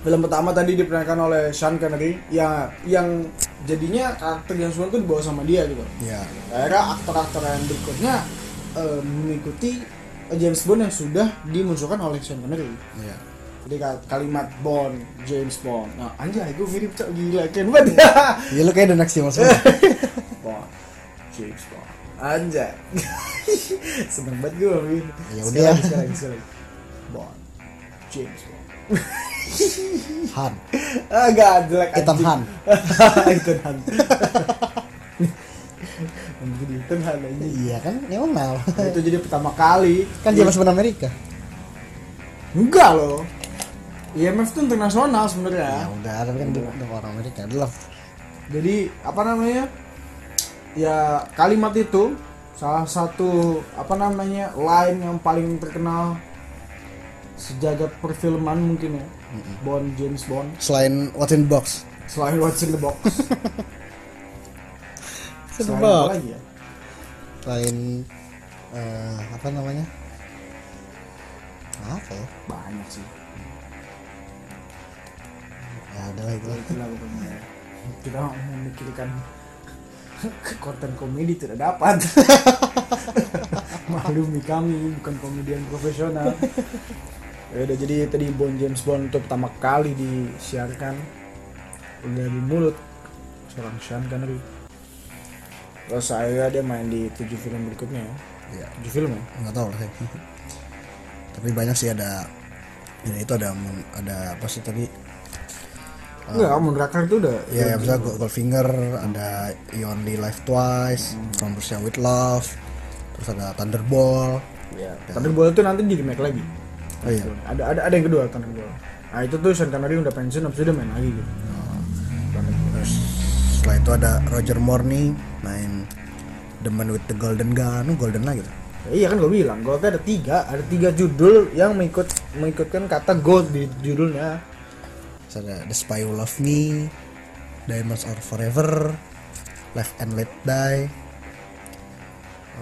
film pertama tadi diperankan oleh Sean Connery ya yang jadinya karakter James Bond tuh dibawa sama dia gitu. Ya. Akhirnya aktor-aktor yang berikutnya eh, mengikuti James Bond yang sudah dimunculkan oleh Sean Connery. Ya. Jadi ka- kalimat Bond James Bond. Nah anjay gue mirip cok gila keren banget ya lu kayak the next James Bond. [laughs] Bond James Bond anjay. [laughs] Seneng banget gue Min. Ya udah. sekali lagi. Bond. James Bond. [laughs] Han. Agak jelek Ethan. Han. [laughs] Ethan Han. Anjing, Ethan Han aja iya kan ya kenal itu jadi pertama kali. Kan James Bond Amerika. Enggak loh. IMF tuh internasional ya sebenarnya udah tapi kan dia dia orang Amerika adalah jadi apa namanya ya kalimat itu salah satu apa namanya line yang paling terkenal sejagat perfilman mungkin ya. Bond James Bond. Selain What's in the Box. Selain What's in the Box. [laughs] Selain Box? apa lagi ya? Selain eh, apa namanya? Apa ya? Banyak sih. Ya adalah itu itulah pokoknya. Kita memikirkan konten komedi tidak dapat. Maklumi kami bukan komedian profesional. Ya udah jadi tadi Bond James Bond itu pertama kali disiarkan. Udah di mulut seorang Sean Connery. Terus saya dia main di tujuh film berikutnya ya. Ya tujuh film ya? Nggak tahu lah saya. tapi banyak sih ada ya itu ada ada apa sih tadi enggak kamu Drakar itu udah ya, ya misalnya Gold- Goldfinger ada You Only Live Twice From Russia with Love terus ada Thunderball. Ya Thunderball itu nanti di remake lagi. Oh iya. Ada ada ada yang kedua Thunderball. Nah itu tuh Sean Connery udah pensiun habis itu dia main lagi gitu. Terus setelah itu ada Roger Moore nih main The Man with the Golden Gun. Golden lah gitu Ya, iya kan gue bilang goldnya ada tiga. Ada tiga judul yang mengikut mengikutkan kata gold di judulnya terus ada The Spy Who Loved Me Diamonds Are Forever Left and Let Die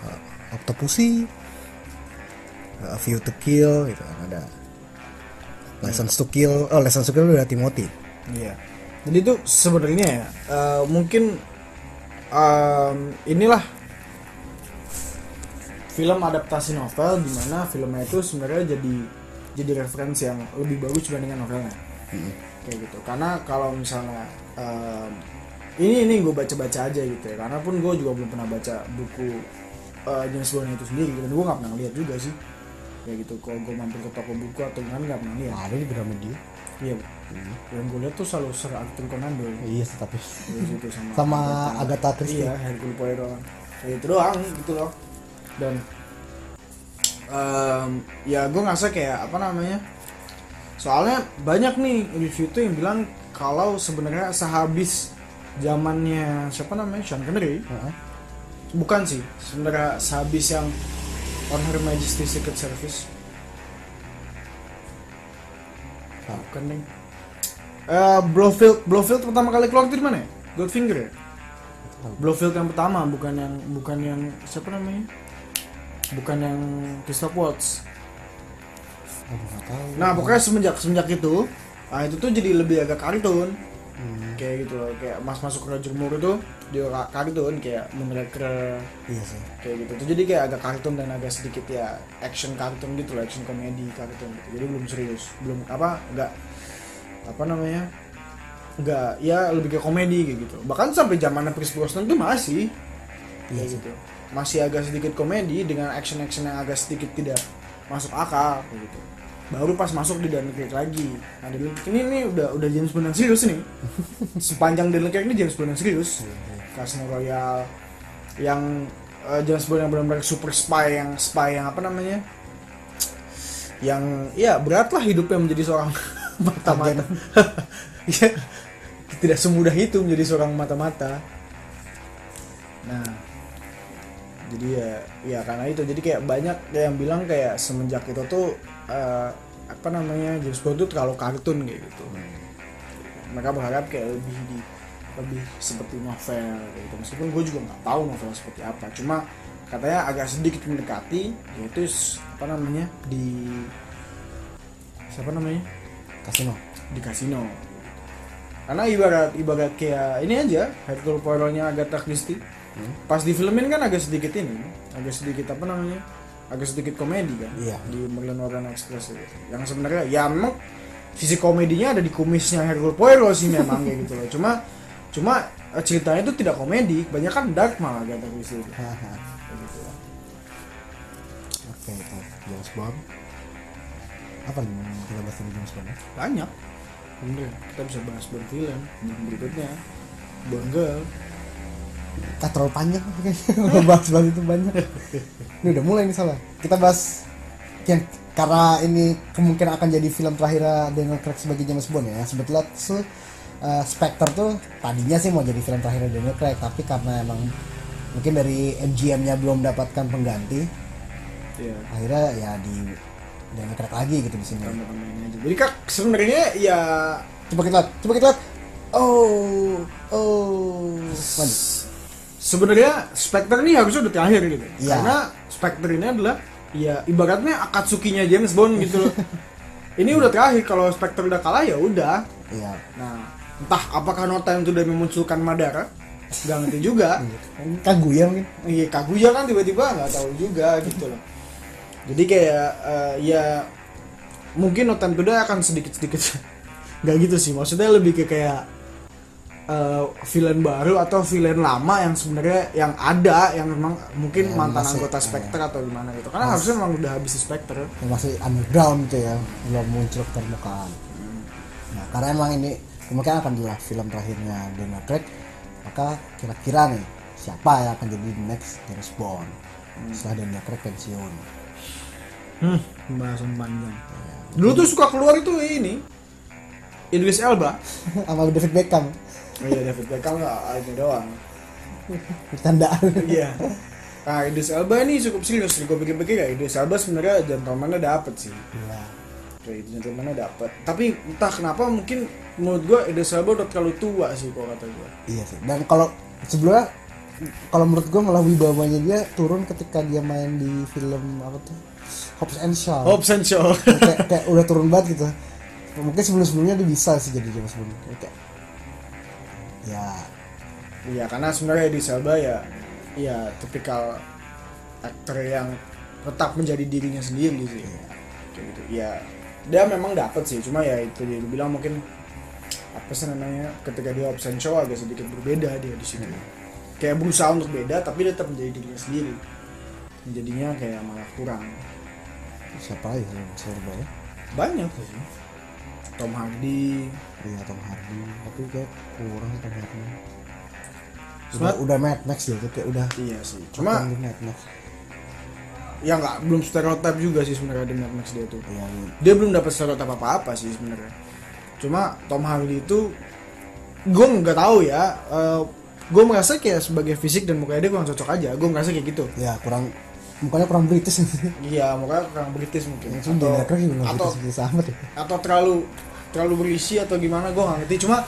uh, Octopussy uh, A View to Kill gitu kan ada License to Kill oh License to Kill udah Timothy. Iya. Jadi itu sebenarnya ya eh, mungkin em, inilah film adaptasi novel di mana filmnya itu sebenarnya jadi jadi referensi yang lebih bagus dibandingkan novelnya kayak gitu. Karena kalau misalnya em, ini ini gue baca baca aja gitu ya. Karena pun gue juga belum pernah baca buku eh, James Bond itu sendiri dan gue nggak pernah lihat juga sih. Kayak gitu kalau gue mampir ke toko buku atau gimana nggak pernah lihat ada di Gramedia iya yang gue lihat tuh selalu Sir Arthur Conan Doyle iya tapi situ sama [laughs] sama Agatha. Christie. Iya Hercule Poirot ya itu doang gitu loh. Dan em, ya gue ngerasa kayak apa namanya soalnya banyak nih review tuh yang bilang kalau sebenarnya sehabis zamannya siapa namanya Sean Connery Heeh. bukan sih sebenarnya sehabis yang On Her Majesty Secret Service bukan nih Eh, Blofeld Blofeld pertama kali keluar itu di mana ya? Goldfinger ya? Blofeld yang pertama bukan yang bukan yang siapa namanya? Bukan yang Christoph Waltz. Nah pokoknya semenjak semenjak itu, nah itu tuh jadi lebih agak kartun, Hmm, kayak gitu loh. Kayak mas masuk Roger Moore itu dia ka- kartun kayak Moonraker iya sih kayak gitu. Tuh jadi kayak agak kartun dan agak sedikit ya action kartun gitu loh, action komedi kartun gitu. Jadi belum serius, belum apa enggak apa namanya enggak ya lebih ke komedi kayak gitu bahkan sampai zaman Pierce Brosnan tuh masih Iya kayak sih. gitu masih agak sedikit komedi dengan action action yang agak sedikit tidak masuk akal kayak gitu baru pas masuk di Craig lagi. Nah Craig ini, ini udah udah James Bond yang serius nih [laughs] sepanjang Daniel Craig ini James Bond yang serius. Casino Royale yang eh, James Bond yang benar-benar super spy yang spy yang apa namanya? Yang ya beratlah hidupnya menjadi seorang [laughs] mata-mata. [laughs] Ya tidak semudah itu menjadi seorang mata-mata. Nah jadi ya ya karena itu. Jadi kayak banyak yang bilang kayak semenjak itu tuh eh, apa namanya James Bond tuh terlalu kartun kayak gitu. Mereka berharap kayak lebih di lebih seperti novel kayak gitu. Meskipun gue juga nggak tahu novel seperti apa. Cuma katanya agak sedikit mendekati yaitu apa namanya di siapa namanya? Kasino di kasino karena ibarat ibarat kayak ini aja Hercule Poirotnya Agatha Christie. Pas di filmin kan agak sedikit ini agak sedikit apa namanya agak sedikit komedi kan Iya. di Merlin Orient Express itu. Yang sebenarnya ya memang sisi komedinya ada di kumisnya Hercule Poirot sih memang kayak gitu loh. Cuma cuma eh, ceritanya itu tidak komedi banyak kan dark malah Agatha Christie itu. Gitu oke itu James Bond. Apa nih yang kita bahas tentang James Bond? Ya? banyak. Bener kita bisa bahas Bond film berikutnya. Bond Girl Kah terlalu panjang kayaknya [laughs] bahas bahas itu banyak. Ini udah mulai nih salah. Kita bahas yang karena ini kemungkinan akan jadi film terakhir Daniel Craig sebagai James Bond ya. Sebetulnya tuh eh, Spectre tuh tadinya sih mau jadi film terakhir Daniel Craig tapi karena emang mungkin dari MGM-nya belum mendapatkan pengganti ya akhirnya ya di Daniel Craig lagi gitu di sini. Jadi kak sebenarnya ya coba kita lihat coba kita lihat. Oh oh. Lanjut sebenarnya Spectre ini harusnya udah terakhir gitu Iya. karena Spectre ini adalah ya ibaratnya Akatsuki-nya James Bond gitu loh. [laughs] Ini udah terakhir kalau Spectre udah kalah ya udah. Iya. Nah entah apakah No Time Die memunculkan Madara? Nggak ngerti juga. Kaguya [laughs] mungkin iya Kaguya kan tiba-tiba nggak tahu juga gitu loh. Jadi kayak eh, ya mungkin No Time to Die akan sedikit-sedikit. [laughs] Nggak gitu sih maksudnya lebih ke kayak eh, villain baru atau villain lama yang sebenarnya yang ada yang memang mungkin Ya, mantan masih- anggota ya. Spectre atau gimana gitu. Karena Mas- harusnya memang udah habis di Spectre. Yang masih underground gitu ya belum muncul ke permukaan. Nah karena emang ini kemungkinan akan adalah film terakhirnya Daniel Craig maka kira-kira nih siapa yang akan jadi next James Bond? Setelah Daniel Craig pensiun. Hmm, pembahasan panjang. Dulu tuh suka keluar itu ini Idris Elba. [laughs] Sama David Beckham oh iya David Beckham nggak ini doang bercandaan Iya. Nah, Idris Elba ini cukup serius. Gue pikir-pikir ya, Idris Elba sebenarnya gentleman-nya dapet sih. Iya. Kayak gentleman-nya dapet. Tapi entah kenapa mungkin menurut gue Idris Elba udah terlalu tua sih kalau kata gue. iya sih dan kalau sebelumnya kalau menurut gue malah wibawanya dia turun ketika dia main di film apa tuh Hobbs and Shaw Hobbs and Shaw. kayak, kayak udah turun banget gitu mungkin sebelum sebelumnya dia bisa sih jadi James Bond kayak ya Iya, karena sebenarnya Idris Elba ya, ya tipikal aktor yang tetap menjadi dirinya sendiri sih. Kayak gitu. Ya, dia memang dapet sih. Cuma ya itu dia bilang mungkin apa sih namanya ketika dia Hobbs and Shaw agak sedikit berbeda dia di situ. Kayak berusaha untuk beda tapi dia tetap menjadi dirinya sendiri. Jadinya kayak malah kurang. siapa lagi yang serba ya Banyak sih. Tom Hardy, Iya Tom Hardy. Tapi kayak kurang Tom Hardy. Udah, Sebenarnya- udah Mad Max ya kayak udah iya sih. Cuma di Mad Max. Ya nggak belum stereotip juga sih sebenarnya di Mad Max dia tuh. ya dia belum dapat stereotip apa apa sih sebenarnya. Cuma Tom Hardy itu gue nggak tahu ya gue merasa kayak sebagai fisik dan mukanya dia kurang cocok aja. Gue merasa kayak gitu. Ya kurang mukanya kurang British. Iya mukanya kurang British mungkin. Juga nggak atau British British amat ya atau terlalu terlalu berisi atau gimana gue nggak ngerti. Cuma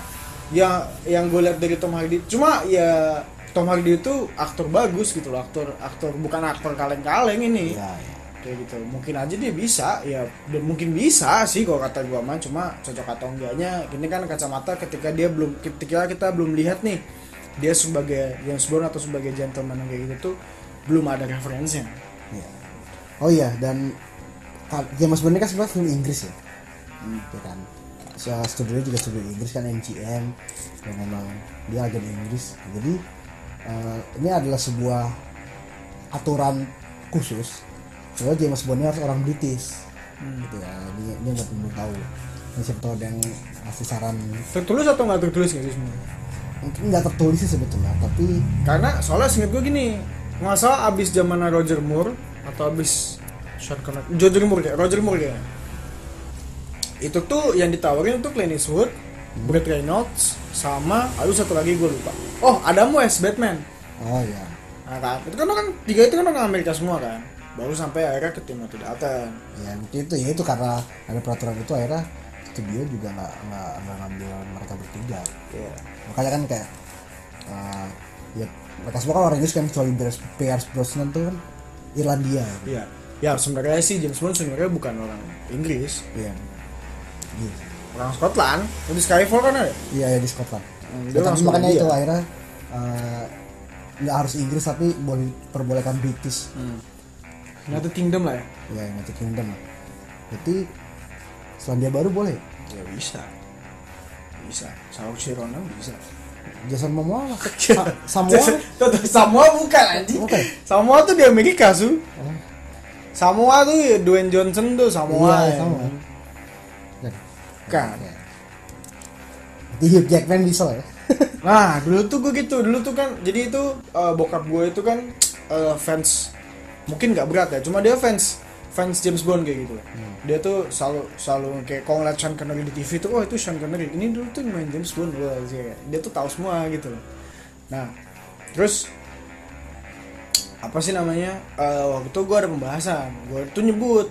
yang yang gue lihat dari Tom Hardy cuma ya Tom Hardy itu aktor bagus gitu loh. Aktor aktor bukan aktor kaleng-kaleng ini. Ya, ya. kayak gitu. Mungkin aja dia bisa ya mungkin bisa sih kalau kata gua mah. Cuma cocok atau enggaknya ini kan kacamata ketika dia belum ketika kita belum lihat nih dia sebagai James Bond atau sebagai gentleman kayak gitu tuh belum ada referensinya. Ya. oh iya dan James Bond ini kan sebenarnya film Inggris ya? Hmm. ya kan? So, studio juga studio Inggris kan MGM dan memang dia agen Inggris. Jadi eh, ini adalah sebuah aturan khusus bahwa James Bond harus orang British. Hmm. gitu ya. Ini ini buat belum tahu. Ini siapa tahu ada yang ngasih saran. Tertulis atau nggak tertulis nggak sebenarnya? Mungkin nggak tertulis sih sebetulnya tapi karena soalnya singkat gue gini nggak salah abis zaman Roger Moore atau abis Sean Connery. Roger Moore kayak Roger Moore kayak itu tuh yang ditawarin tuh Clint Eastwood Burt Reynolds sama aduh satu lagi gue lupa. Oh Adam West Batman. Oh ya nah, kan itu kan kan tiga itu kan orang Amerika semua kan. Baru sampai akhirnya ke Timothy Dalton ya mungkin itu ya itu karena ada peraturan itu akhirnya studio juga nggak nggak ngambil mereka bertiga. Iya. makanya kan kayak eh, ya mereka semua kan orang Inggris kan kecuali Pierce, Brosnan tuh kan Irlandia. Iya. Ya sebenarnya sih James Bond sebenarnya bukan orang Inggris. Iya. Iya. orang Scotland. Di Skyfall kan ada? Iya ya di Scotland. Hmm, Ya, tapi makanya itu akhirnya eh, nggak harus Inggris tapi boleh perbolehkan British. United Kingdom lah ya? Ya United Kingdom. Berarti Selandia Baru boleh? Ya bisa. Bisa. Ronan bisa Jason Momoa masuk [laughs] Sa- Samoa Tuh, Samoa bukan anjing Bukan? Samoa tuh di Amerika su Oh. Samoa tuh ya Dwayne Johnson tuh Samoa Iya, ya. Samoa. Kan. Berarti Hugh Jackman bisa lah ya [laughs] Nah dulu tuh gue gitu dulu tuh kan jadi itu eh, bokap gue itu kan eh, fans mungkin nggak berat ya cuma dia fans fans James Bond kayak gitu. Dia tuh selalu selalu kayak kalau ngeliat Sean Connery di TV tuh oh itu Sean Connery. Ini dulu tuh main James Bond Wah, dia, dia tuh tahu semua gitu loh. Nah terus apa sih namanya? Eh, waktu itu gue ada pembahasan. Gue tuh nyebut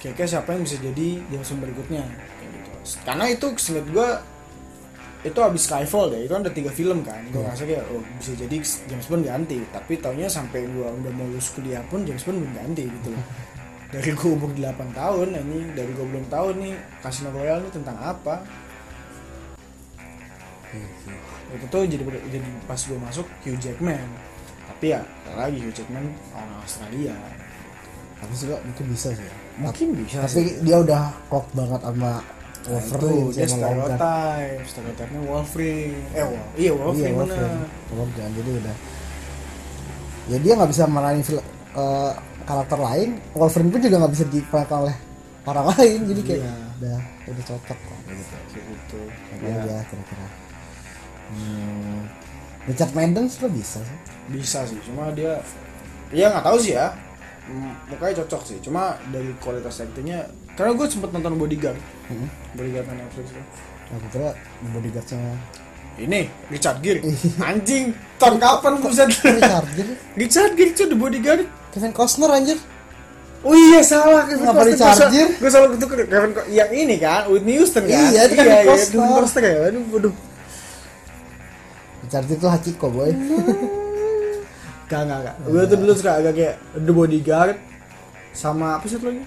kira-kira siapa yang bisa jadi James Bond berikutnya. Kayak gitu. Karena itu singkat gue itu abis Skyfall deh. Itu kan ada tiga film kan. Gue Iya. ngerasa kayak oh bisa jadi James Bond ganti. Tapi taunya sampai gue udah mau lulus kuliah pun James Bond belum ganti gitu loh [laughs] dari gue umur 8 tahun ini dari gue belum tahu nih Casino Royale ini tentang apa. Itu tuh jadi jadi pas gue masuk Hugh Jackman. Tapi ya lagi Hugh Jackman orang Australia. Tapi juga mungkin bisa sih ya. mungkin bisa tapi dia udah klop banget sama Nah, Wolverine itu dia stereotype stereotipnya Wolverine. Eh Wol iya Wolverine iya Wolverine. Logan jadi udah. Ya dia nggak bisa meranin fil- eh, karakter lain Wolverine pun juga nggak bisa diperankan oleh orang lain jadi kayak Iya. udah udah cocok kok. Kayak makanya Ya, dia kira-kira. Hmm, Richard Madden lo bisa sih. Bisa sih cuma dia ya nggak tahu sih ya. Mukanya cocok sih cuma dari kualitas aktingnya karena gue sempet nonton Bodyguard. Hmm. Bodyguard Netflix tuh. aku kira bodyguardnya ini Richard Gere anjing tahun kapan buset Richard Gere [laughs] Richard Gere itu The Bodyguard Kevin Costner anjir Oh iya salah Kevin Kenapa Costner. Richard Gere? Gue selalu itu Kevin Co- yang ini kan Whitney Houston kan Iya, itu Kevin iya, Costner. Kevin Costner ya aduh Richard Gere tuh Hachiko boy [laughs] Gak, gak, gak. Gue tuh dulu suka agak kayak The Bodyguard sama apa sih satu lagi?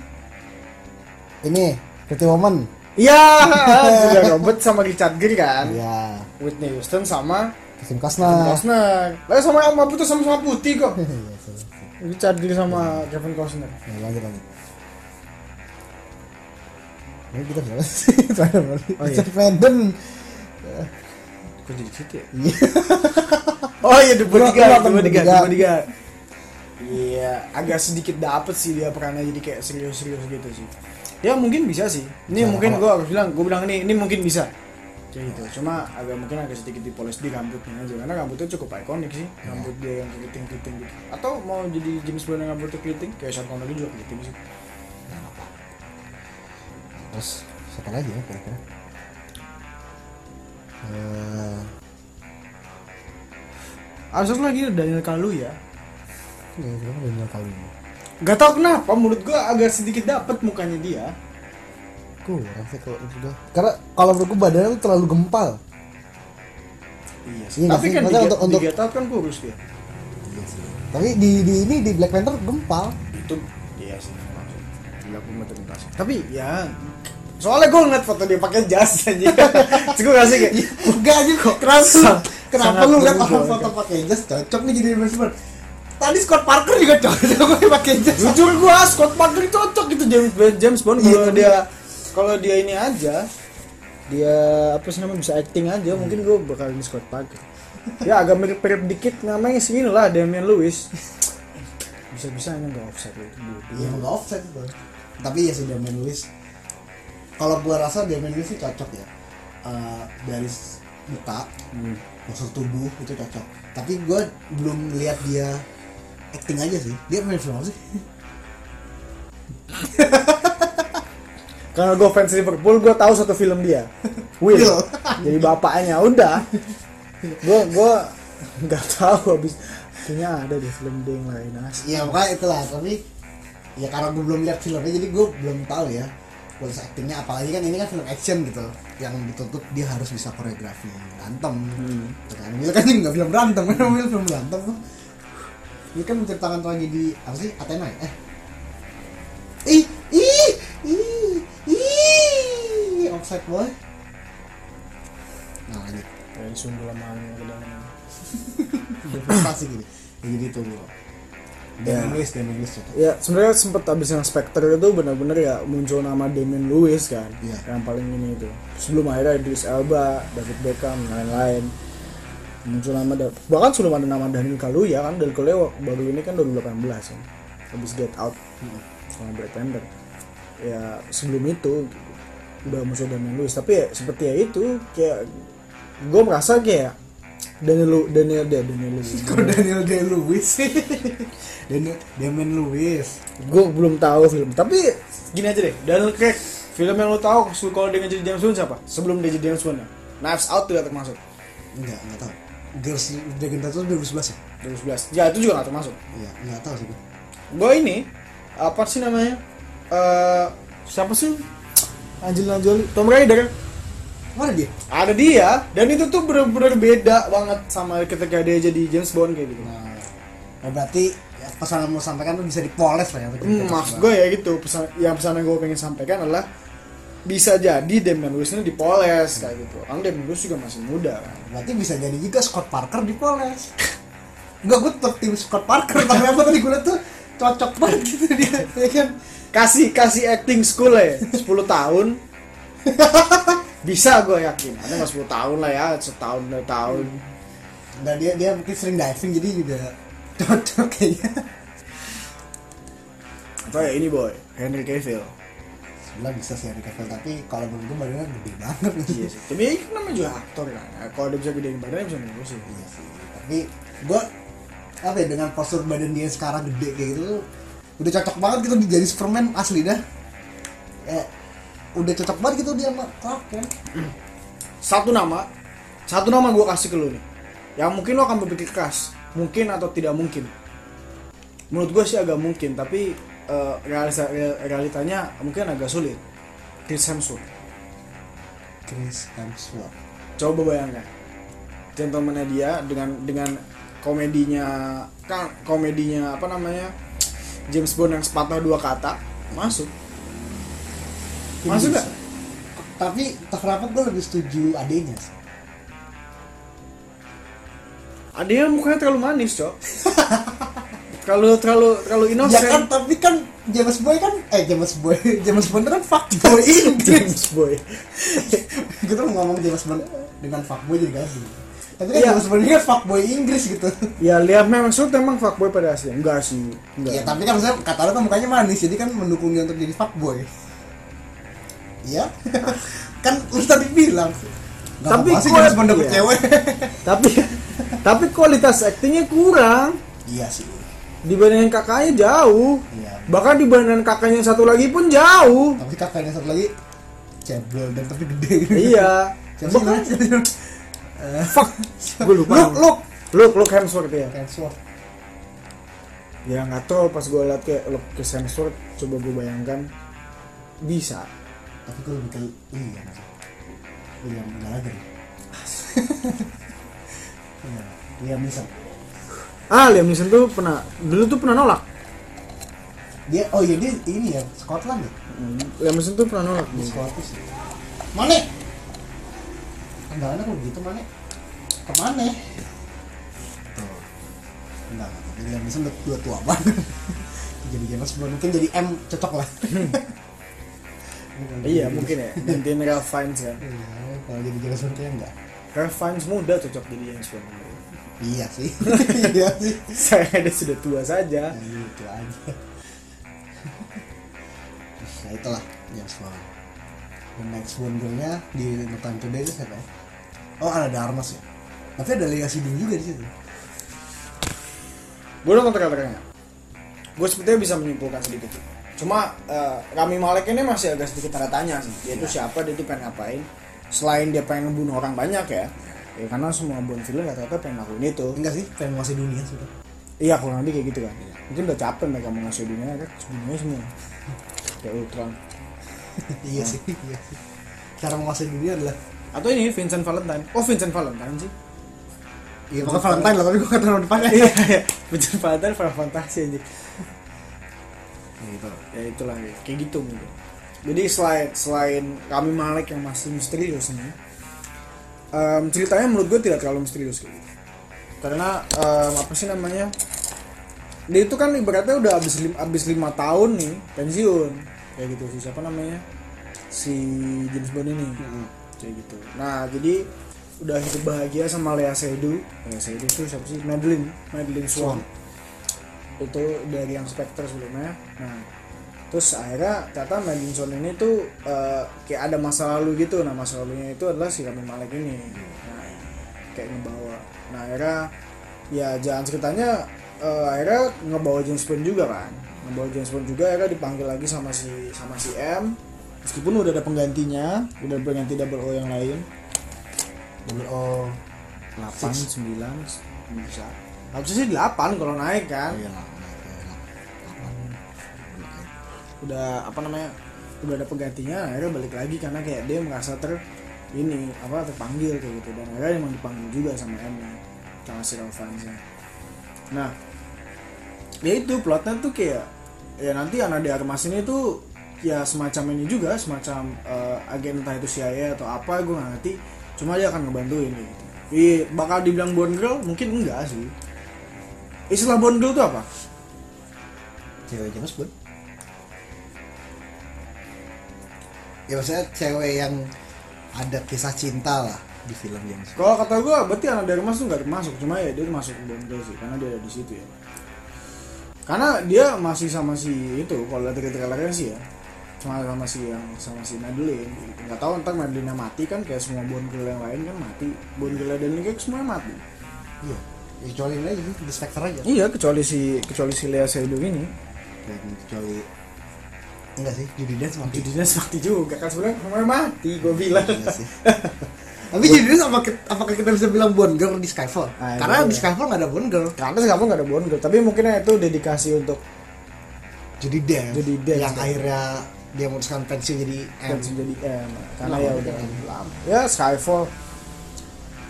ini Pretty Woman Iya, [laughs] Julia Roberts sama Richard Gere kan. iya Whitney Houston sama Kevin Kevin Costner Costner. Lah sama sama putih sama sama putih kok. [laughs] Iya, salah. Richard Gere sama Kevin Costner. Ya, lanjut lanjut. Ini kita berapa sih? [laughs] Terakhir? Oh, iya. Richard Madden. Kok jadi situ ya? Iya. Oh iya nonton The Bodyguard, The Bodyguard. Bodyguard. Iya, agak sedikit dapet sih dia perannya jadi kayak serius-serius gitu sih. Ya mungkin bisa sih. Ini Bisa, mungkin gue harus bilang, gue bilang ini, ini mungkin bisa. Kayak gitu. Cuma agak mungkin agak sedikit dipoles di rambutnya aja karena rambutnya cukup ikonik sih. Rambut dia yang keriting-keriting gitu. Atau mau jadi James Bond yang rambutnya keriting kayak Sean Connery juga keriting sih. Terus siapa lagi ya kira-kira? Eh, Ada satu lagi Daniel Kaluuya. ya Daniel kali ini. Gak tau kenapa menurut gue agak sedikit dapet mukanya dia. Kurang sih kalau itu dah. Karena kalau menurut gue badannya tuh terlalu gempal. Iya sih. Iya, Tapi kan di, untuk- untuk- Get Out kan kurus dia. Iya sih. Tapi di di ini di Black Panther gempal. itu iya sih maksud implementasi tapi ya soalnya gue ngeliat foto dia pakai jas aja [laughs] gue ngasih kayak Enggak aja kok. kerasa Kenapa lu lihat orang foto pakai jas cocok nih jadi Bond? Tadi Scott Parker juga cocok [laughs] gue pakai jas. jujur gue Scott Parker cocok gitu James James Bond Iya, kalau tapi- dia kalau dia ini aja dia apa sih namanya bisa acting aja mungkin gue bakal ini Scott Parker ya agak mirip-mirip dikit namanya sih lah Damian Lewis bisa bisanya nggak offset itu Iya nggak offset itu. Tapi ya sih Damian Lewis. Kalau gua rasa Damian Lewis sih cocok ya. Eh, dari muka, Hmm. postur tubuh itu cocok. Tapi gua belum lihat dia acting aja sih. Dia main film apa sih? [laughs] Karena gue fans Liverpool, gue tahu satu film dia. [laughs] Will. Jadi bapaknya udah. Gue gue nggak tahu habis kayaknya ada di film dia yang lain. Iya makanya itulah. Tapi ya karena gua belum lihat filmnya jadi gua belum tahu ya kualitas actingnya apalagi kan ini kan film action gitu yang dituntut dia harus bisa koreografi berantem Hmm. kan Will kan [laughs] nggak film berantem kan Will film berantem ini kan menceritakan tragedi apa sih? Athena ya? Eh. Ih ih ih ih Parasite Boy. Nah lanjut. Kayak sungguh lama udah [laughs] investasi gini. Ya, jadi itu loh Ya. Damon Lewis Damon Lewis contoh ya sebenarnya sempet abis yang Spectre itu benar-benar ya muncul nama Damien Lewis kan Iya. yang paling ini itu. Sebelum akhirnya Idris Elba David Beckham dan lain-lain muncul nama da- bahkan sebelum ada nama Daniel Kaluuya kan Daniel Kaluuya baru ini kan 2018 kan habis Get Out sama Black Panther ya sebelum itu udah muncul Daniel Lewis. Tapi ya seperti ya itu kayak gue merasa kayak Daniel Lu- Daniel dia Daniel Lewis. [laughs] Kok Daniel Day Lewis [laughs] Daniel Damon Lewis. Gue belum tahu film. Tapi gini aja deh Daniel Craig film yang lo tahu kalau dia jadi James Bond siapa? Sebelum dia jadi James Bond ya? Knives Out tidak termasuk? Enggak enggak tahu Dragon Tattoo 2011 ya? 2011 ya itu juga gak termasuk. Iya enggak tahu sih gue ini apa sih namanya? Eh siapa sih? Angelina Jolie Tom Raider. Mana dia? Ada dia dan itu tuh bener-bener beda banget sama ketika dia jadi James Bond kayak gitu. Nah ya berarti ya, pesan yang mau sampaikan tuh bisa dipoles lah ya Hmm, maksud gue ya gitu pesan yang pesan yang gue pengen sampaikan adalah bisa jadi Damian Lewis ini dipoles kayak gitu. Kan Damian Lewis juga masih muda kan. Berarti bisa jadi juga Scott Parker dipoles. [laughs] Enggak gue tetap tim Scott Parker tapi apa tadi gue liat tuh cocok banget gitu dia ya kan? Kasih kasih acting school ya 10 tahun. [laughs] Bisa gue yakin. Ada nggak 10 tahun lah ya setahun dua tahun. Nah dia dia mungkin sering diving jadi juga cocok kayaknya. Atau ya ini boy Henry Cavill sebelah bisa sih Henry Cavill tapi kalau menurut gue badannya gede banget. Iya sih. Tapi ini kan namanya juga aktor kan Ya, kalau dia bisa gedein badannya bisa menurut sih. Iya sih, tapi gue apa ya dengan postur badan dia sekarang gede kayak gitu udah cocok banget gitu jadi Superman asli dah. Ya, udah cocok banget gitu dia sama Clark kan. satu nama satu nama gue kasih ke lu nih. Yang mungkin lo akan berpikir keras mungkin atau tidak mungkin. Menurut gue sih agak mungkin tapi eh, realisa- real- realitanya mungkin agak sulit. Chris Hemsworth. Chris Hemsworth. coba bayangkan. Gentlemannya dia dengan dengan komedinya kan komedinya apa namanya? James Bond yang sepatah dua kata masuk. Masuk nggak? Tapi entah kenapa gue lebih setuju adenya. sih. adanya mukanya terlalu manis cok [laughs] terlalu terlalu terlalu Ya innocent kan, tapi kan James Boy kan, eh James Boy, [laughs] James Bond kan fuckboy Inggris. [laughs] James Boy [laughs] Kita mau ngomong James Bond dengan fuckboy jadi gak sih. Tapi kan Iya. James Bond ini kan fuckboy Inggris gitu. ya Liam Hemsworth emang fuckboy pada aslinya enggak sih enggak Ya tapi kan saya kata lu kan mukanya manis jadi kan mendukung dia untuk jadi fuckboy. Iya. kan lu tadi bilang. Gak Tapi apa sih James Bond dapet iya. cewek. tapi tapi kualitas aktingnya kurang iya sih. Dibandingin kakaknya jauh Iya. bahkan dibandingin kakaknya yang satu lagi pun jauh Tapi kakaknya satu lagi cebrol dan tapi gede. iya [laughs] sih namanya? [laughs] fuck gue lupa Look, look. look look Hemsworth ya Hemsworth. ya nggak tahu pas gue liat kayak look Chris Hemsworth coba gue bayangkan bisa Tapi gue lebih ke iya. William Gallagher. [laughs] Iya, Liam Neeson. Ah Liam Neeson tuh pernah dulu tuh pernah nolak Dia oh iya dia ini ya Scotland ya. Liam Neeson tuh pernah nolak Di Scottish. Mana? Enggak ada kok gitu mana? Ke mana? Tuh. Enggak, Liam Neeson udah dua tua banget. [laughs] jadi James Bond mungkin jadi M cocok lah. iya mungkin ya gantiin Ralph Fiennes kan Iya, kalau jadi Bond kayaknya enggak. Ralph Fiennes muda cocok jadi James Bond Iya sih. [laughs] iya sih. saya ada sudah tua saja Ya gitu aja. Ya itulah James Bond. Dan next Bond-nya di Time Today itu siapa ya? Oh ada Darmas ya. Tapi ada Lea Siding juga di situ. gue nonton trailernya gue sepertinya bisa menyimpulkan sedikit cuma eh, Rami Malek ini masih agak sedikit tanda tanya sih dia itu siapa dia itu pengen ngapain selain dia pengen ngebunuh orang banyak ya ya karena semua Bond villain rata-rata pengen lakuin itu. Enggak sih, pengen menguasai dunia sudah. iya kurang lebih kayak gitu kan. Mungkin udah capek mereka menguasai dunia kan? Sebenarnya semua. Kayak Ultron. [laughs] Iya sih, iya sih. Cara menguasai dunia adalah atau ini Vincent Valentine. Oh Vincent Valentine sih. Iya, pokoknya Valentine lah, tapi gue kata nama depannya. iya iya. Vincent Valentine Final Fantasy aja gitu. ya itulah ya. kayak gitu mungkin. Jadi selain selain kami Malek yang masih misterius nih em, ceritanya menurut gue tidak terlalu misterius kayak gitu. Karena em, apa sih namanya dia itu kan ibaratnya udah habis lim, lima tahun nih pensiun. Kayak gitu sih siapa namanya? Si James Bond ini. Kayak gitu. Nah jadi udah hidup bahagia sama Lea Seydoux. Lea Seydoux itu siapa sih? Madeline. Madeline Swan. Itu dari yang Spectre sebelumnya. Nah terus akhirnya ternyata Madeline Swan ini tuh eh, kayak ada masa lalu gitu. Nah masa lalunya itu adalah si Rami Malek ini. Nah kayak ngebawa. Nah akhirnya ya jalan ceritanya eh, akhirnya ngebawa James Bond juga kan. Ngebawa James Bond juga akhirnya dipanggil lagi sama si sama si M. Meskipun udah ada penggantinya udah ada pengganti double O yang lain. Double O 8, 9, bisa. Harusnya sih 8 kalau naik kan. Iya udah apa namanya udah ada penggantinya akhirnya balik lagi karena kayak dia merasa ter ini apa terpanggil kayak gitu. Dan akhirnya emang dipanggil juga sama M nya sama si Ralfansnya nah ya itu plotnya tuh kayak ya nanti Ana de Armas ini tuh ya semacam ini juga semacam eh, agen entah itu CIA atau apa gue nggak ngerti. Cuma dia akan ngebantuin gitu. Iya, bakal dibilang Bond girl? Mungkin enggak sih. Istilah Bond girl tuh apa? Cewek James Bond ya maksudnya cewek yang ada kisah cinta lah di film Bond Kalau kata gue, berarti anak dari Mas tuh nggak termasuk, cuma ya dia masuk bondel sih, karena dia ada di situ ya. Karena dia masih sama si itu, kalau lihat dari trailernya sih ya, cuma sama si yang sama si Madeline. Nggak tahu ntar Madeline mati kan, kayak semua bondel yang lain kan mati, bondel dan kayak semua mati. iya ya, kecuali aja di Spectre aja Iya, kecuali si kecuali si Lea Seydoux ini, dan kecuali enggak sih Judy Dance mati jadinya mati juga kan sebenarnya semuanya mati, gue bilang. Iya sih. [laughs] Tapi Judy Dance apa apakah kita bisa bilang Bond Girl di Skyfall? Ah, iya, Karena iya. di Skyfall nggak ada Bond Girl. Karena sekarang nggak ada bondel, tapi mungkin itu dedikasi untuk Judy Dance. Judy Dance, yang ya. akhirnya dia memutuskan pensiun jadi M. pensi jadi M karena Lama ya udah lama. ya Skyfall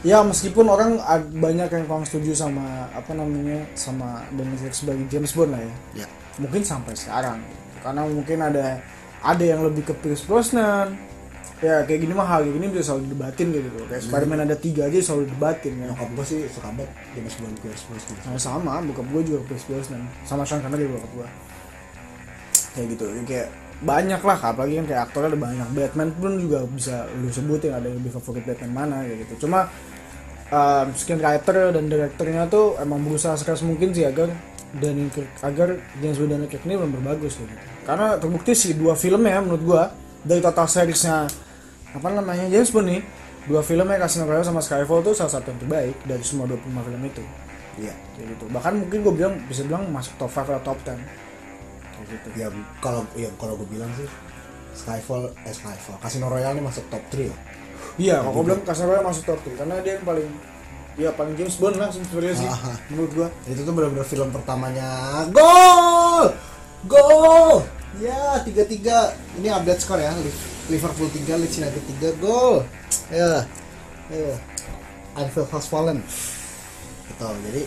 ya meskipun orang banyak yang kurang setuju sama apa namanya sama Daniel sebagai James Bond lah ya Ya. mungkin sampai sekarang karena mungkin ada ada yang lebih ke Pierce Brosnan. Ya kayak gini mah hal kayak gini bisa selalu didebatin gitu tuh kayak Spider-Man ada tiga aja selalu didebatin ya. Nyokap gue sih suka banget James Bond Pierce Brosnan. Nah, sama bokap gue juga Pierce Brosnan. Sama Sean Connery bokap gue kayak gitu Ya, kayak banyak lah apalagi kan kayak aktornya ada banyak. Batman pun juga bisa lu sebutin ada yang lebih favorit Batman mana kayak gitu. Cuma um, screenwriter dan direkturnya tuh emang berusaha sekeras mungkin sih agar dan agar James Bond dan Craig ini benar bagus gitu. karena terbukti sih dua filmnya menurut gua dari total seriesnya apa namanya James Bond nih dua filmnya Casino Royale sama Skyfall tuh salah satu yang terbaik dari semua 25 film itu Iya. kayak gitu bahkan mungkin gue bilang bisa bilang masuk top 5 atau top 10 kayak gitu Ya kalau ya kalau gue bilang sih Skyfall eh Skyfall Casino Royale ini masuk top 3 lah. iya kalau gue bilang Casino Royale masuk top 3 karena dia yang paling ya paling James Bond lah sebenarnya sih Ah. menurut gua Itu tuh benar-benar film pertamanya gol! Gol! Ya, 3-3. Ini update skor ya. Liverpool 3, Leeds United 3 gol. Ya. Ya. Anfield has fallen. Gitu. Jadi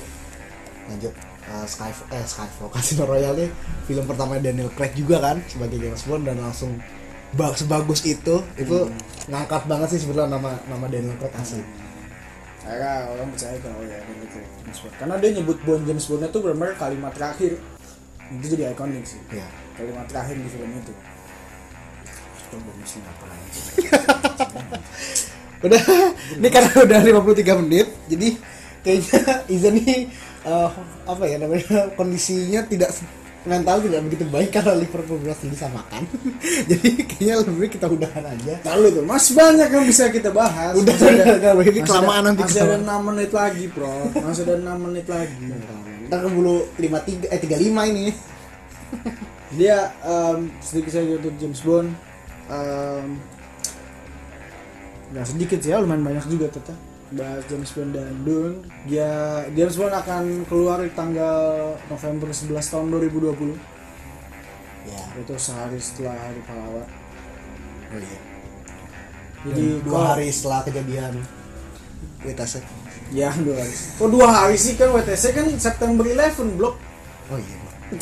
lanjut uh, Skyfall eh Skyfall [laughs] Casino Royale nih film pertama Daniel Craig juga kan sebagai James Bond dan langsung bag sebagus itu itu ngangkat banget sih sebenarnya nama nama Daniel Craig asli. Akhirnya orang percaya kalau ya Daniel Craig James Bond karena dia nyebut Bond James Bondnya tuh benar-benar kalimat terakhir itu jadi ikonik sih Ya. kalimat terakhir di film itu udah ini karena udah 53 menit jadi kayaknya Izan nih eh, apa ya namanya kondisinya tidak mental tidak begitu baik karena Liverpool berhasil disamakan. [laughs] Jadi kayaknya lebih baik kita udahan aja. Lalu itu masih banyak yang bisa kita bahas. Udah Masih ada- udah, udah, ini kelamaan nanti masih ada. 6 menit lagi bro. Masih ada 6 menit lagi. Ntar keburu 53 eh 35 ini. Dia em, sedikit saja untuk James Bond. Em, nggak sedikit sih ya lumayan banyak juga tetap James Bond dan Dune. Dia James Bond akan keluar di tanggal November 11 tahun 2020 ya. Itu sehari setelah hari pahlawan. Oh iya. Jadi dua kalau- hari. setelah kejadian WTC ya dua hari. Kok dua hari sih kan WTC kan September 11 blok. Oh iya. [laughs]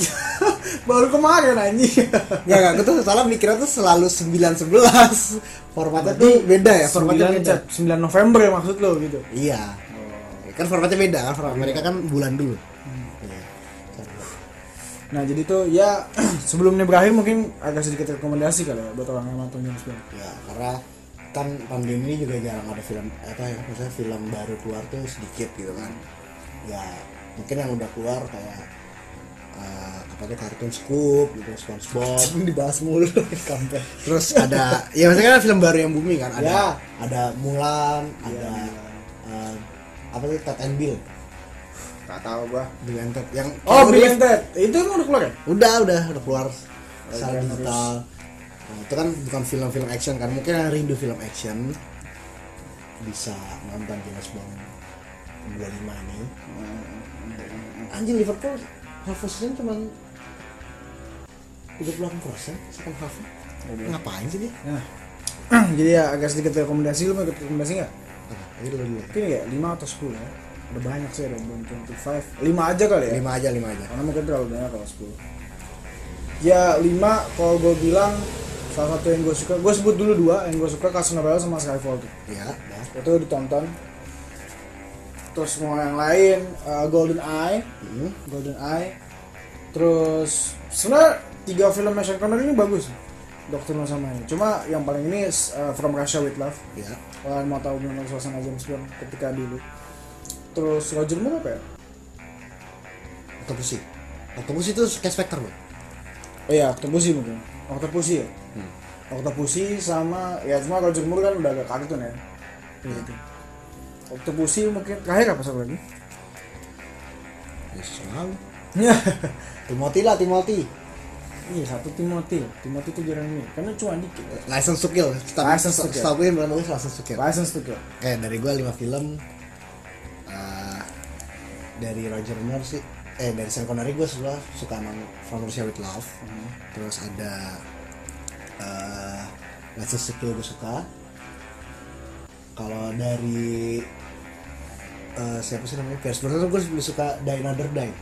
baru kemarin anjing. Ya nggak gue tuh salah mikirnya tuh selalu 9-11 formatnya tuh beda ya formatnya 9, beda. 9 November ya maksud lo gitu? Iya. Kan formatnya beda kan format mereka kan bulan dulu. Iya. nah jadi tuh ya [clears throat] sebelum ini berakhir mungkin agak sedikit rekomendasi kali ya buat orang yang nonton James Bond. Ya karena kan pandemi ini juga jarang ada film apa ya maksudnya film baru keluar tuh sedikit gitu kan. Ya mungkin yang udah keluar kayak eh, apa tuh kartun Scoop gitu SpongeBob dibahas mulu [laughs] kampret terus ada ya maksudnya kan film baru yang booming kan? Ada Ya. ada Mulan ada Iya, eh, apa tuh Ted and Bill? Gak tau gua. Bill and Ted yang Oh, Bill Ted. Itu emang udah keluar ya? udah udah udah keluar. Secara iya, digital. Nah, itu kan bukan film-film action kan? Mungkin yang rindu film action. Bisa nonton James Bond 25 ini. Anjing Liverpool season cuma 38 persen second half ngapain sih dia Nah. [clears throat] Jadi ya agak sedikit rekomendasi lu mau ikut rekomendasi nggak? Ayo dulu dulu Mungkin ya 5 atau 10 ya. Ada banyak sih ada Bond 25. 5 aja kali ya. lima aja lima aja Karena mungkin terlalu banyak kalau 10. Ya 5 kalau gue bilang salah satu yang gue suka, gue sebut dulu dua yang gue suka Casino Royale sama Skyfall tuh. ya dah Itu ditonton. Terus mau yang lain uh, Golden Eye, Hmm. Golden Eye. Terus sebenarnya tiga film Sean Connery ini bagus. Dokter No sama ini. Cuma yang paling ini uh, From Russia with Love. ya Kalian mau tahu gimana suasana James Bond ketika dulu. Terus Roger Moore apa ya? Octopussy Octopussy itu Cash Factor bro Oh iya, Octopussy mungkin. Octopussy ya? Hmm. Octopussy sama ya cuma Roger Moore kan udah agak kartun ya. Gitu. Octopussy mungkin terakhir apa satu lagi? ya selalu Ya. [laughs] Timothy lah Timothy Iya satu Timothy. Timothy itu jarang ini. Karena cuma dikit. License to Kill License to Kill. Setahu gue yang bilang bagus License to Kill License to Kill. Kayak dari gue 5 film eh, Dari Roger Moore sih Eh dari Sean Connery gue suka suka emang From Russia with Love Terus ada eh License to Kill gue suka Kalau dari eh, Siapa sih namanya? Pierce Brosnan gue lebih suka Die Another Die.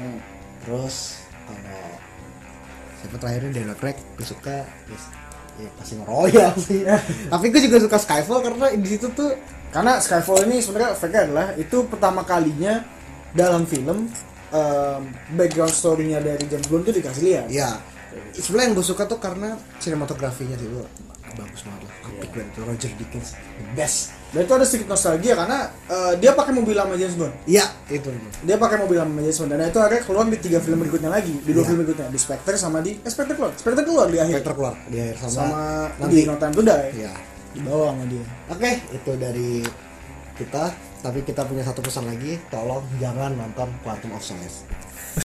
Hmm. Terus kalau siapa terakhirnya Daniel Craig gue suka yes, ya pasti ngeroyal sih. [laughs] Tapi gue juga suka Skyfall karena di situ tuh Karena Skyfall ini sebenarnya efeknya adalah itu pertama kalinya dalam film em, background story-nya dari James Bond itu dikasih lihat. ya sebenarnya yang gue suka tuh karena sinematografinya sih gue bagus banget lah. Apik banget Roger Dickens the best Dan itu ada sedikit nostalgia karena eh, dia pakai mobil lama James Bond. iya. Itu Dia pakai mobil lama James Bond. Dan itu akhirnya keluar di tiga film berikutnya lagi, di dua Iya. film berikutnya, di Spectre sama di eh, Spectre keluar, Spectre keluar di akhir. Spectre keluar di akhir. Sama, sama nanti. Di No Time to Die. Ya di bawah sama dia. oke itu dari kita. Tapi kita punya satu pesan lagi. Tolong jangan nonton Quantum of Solace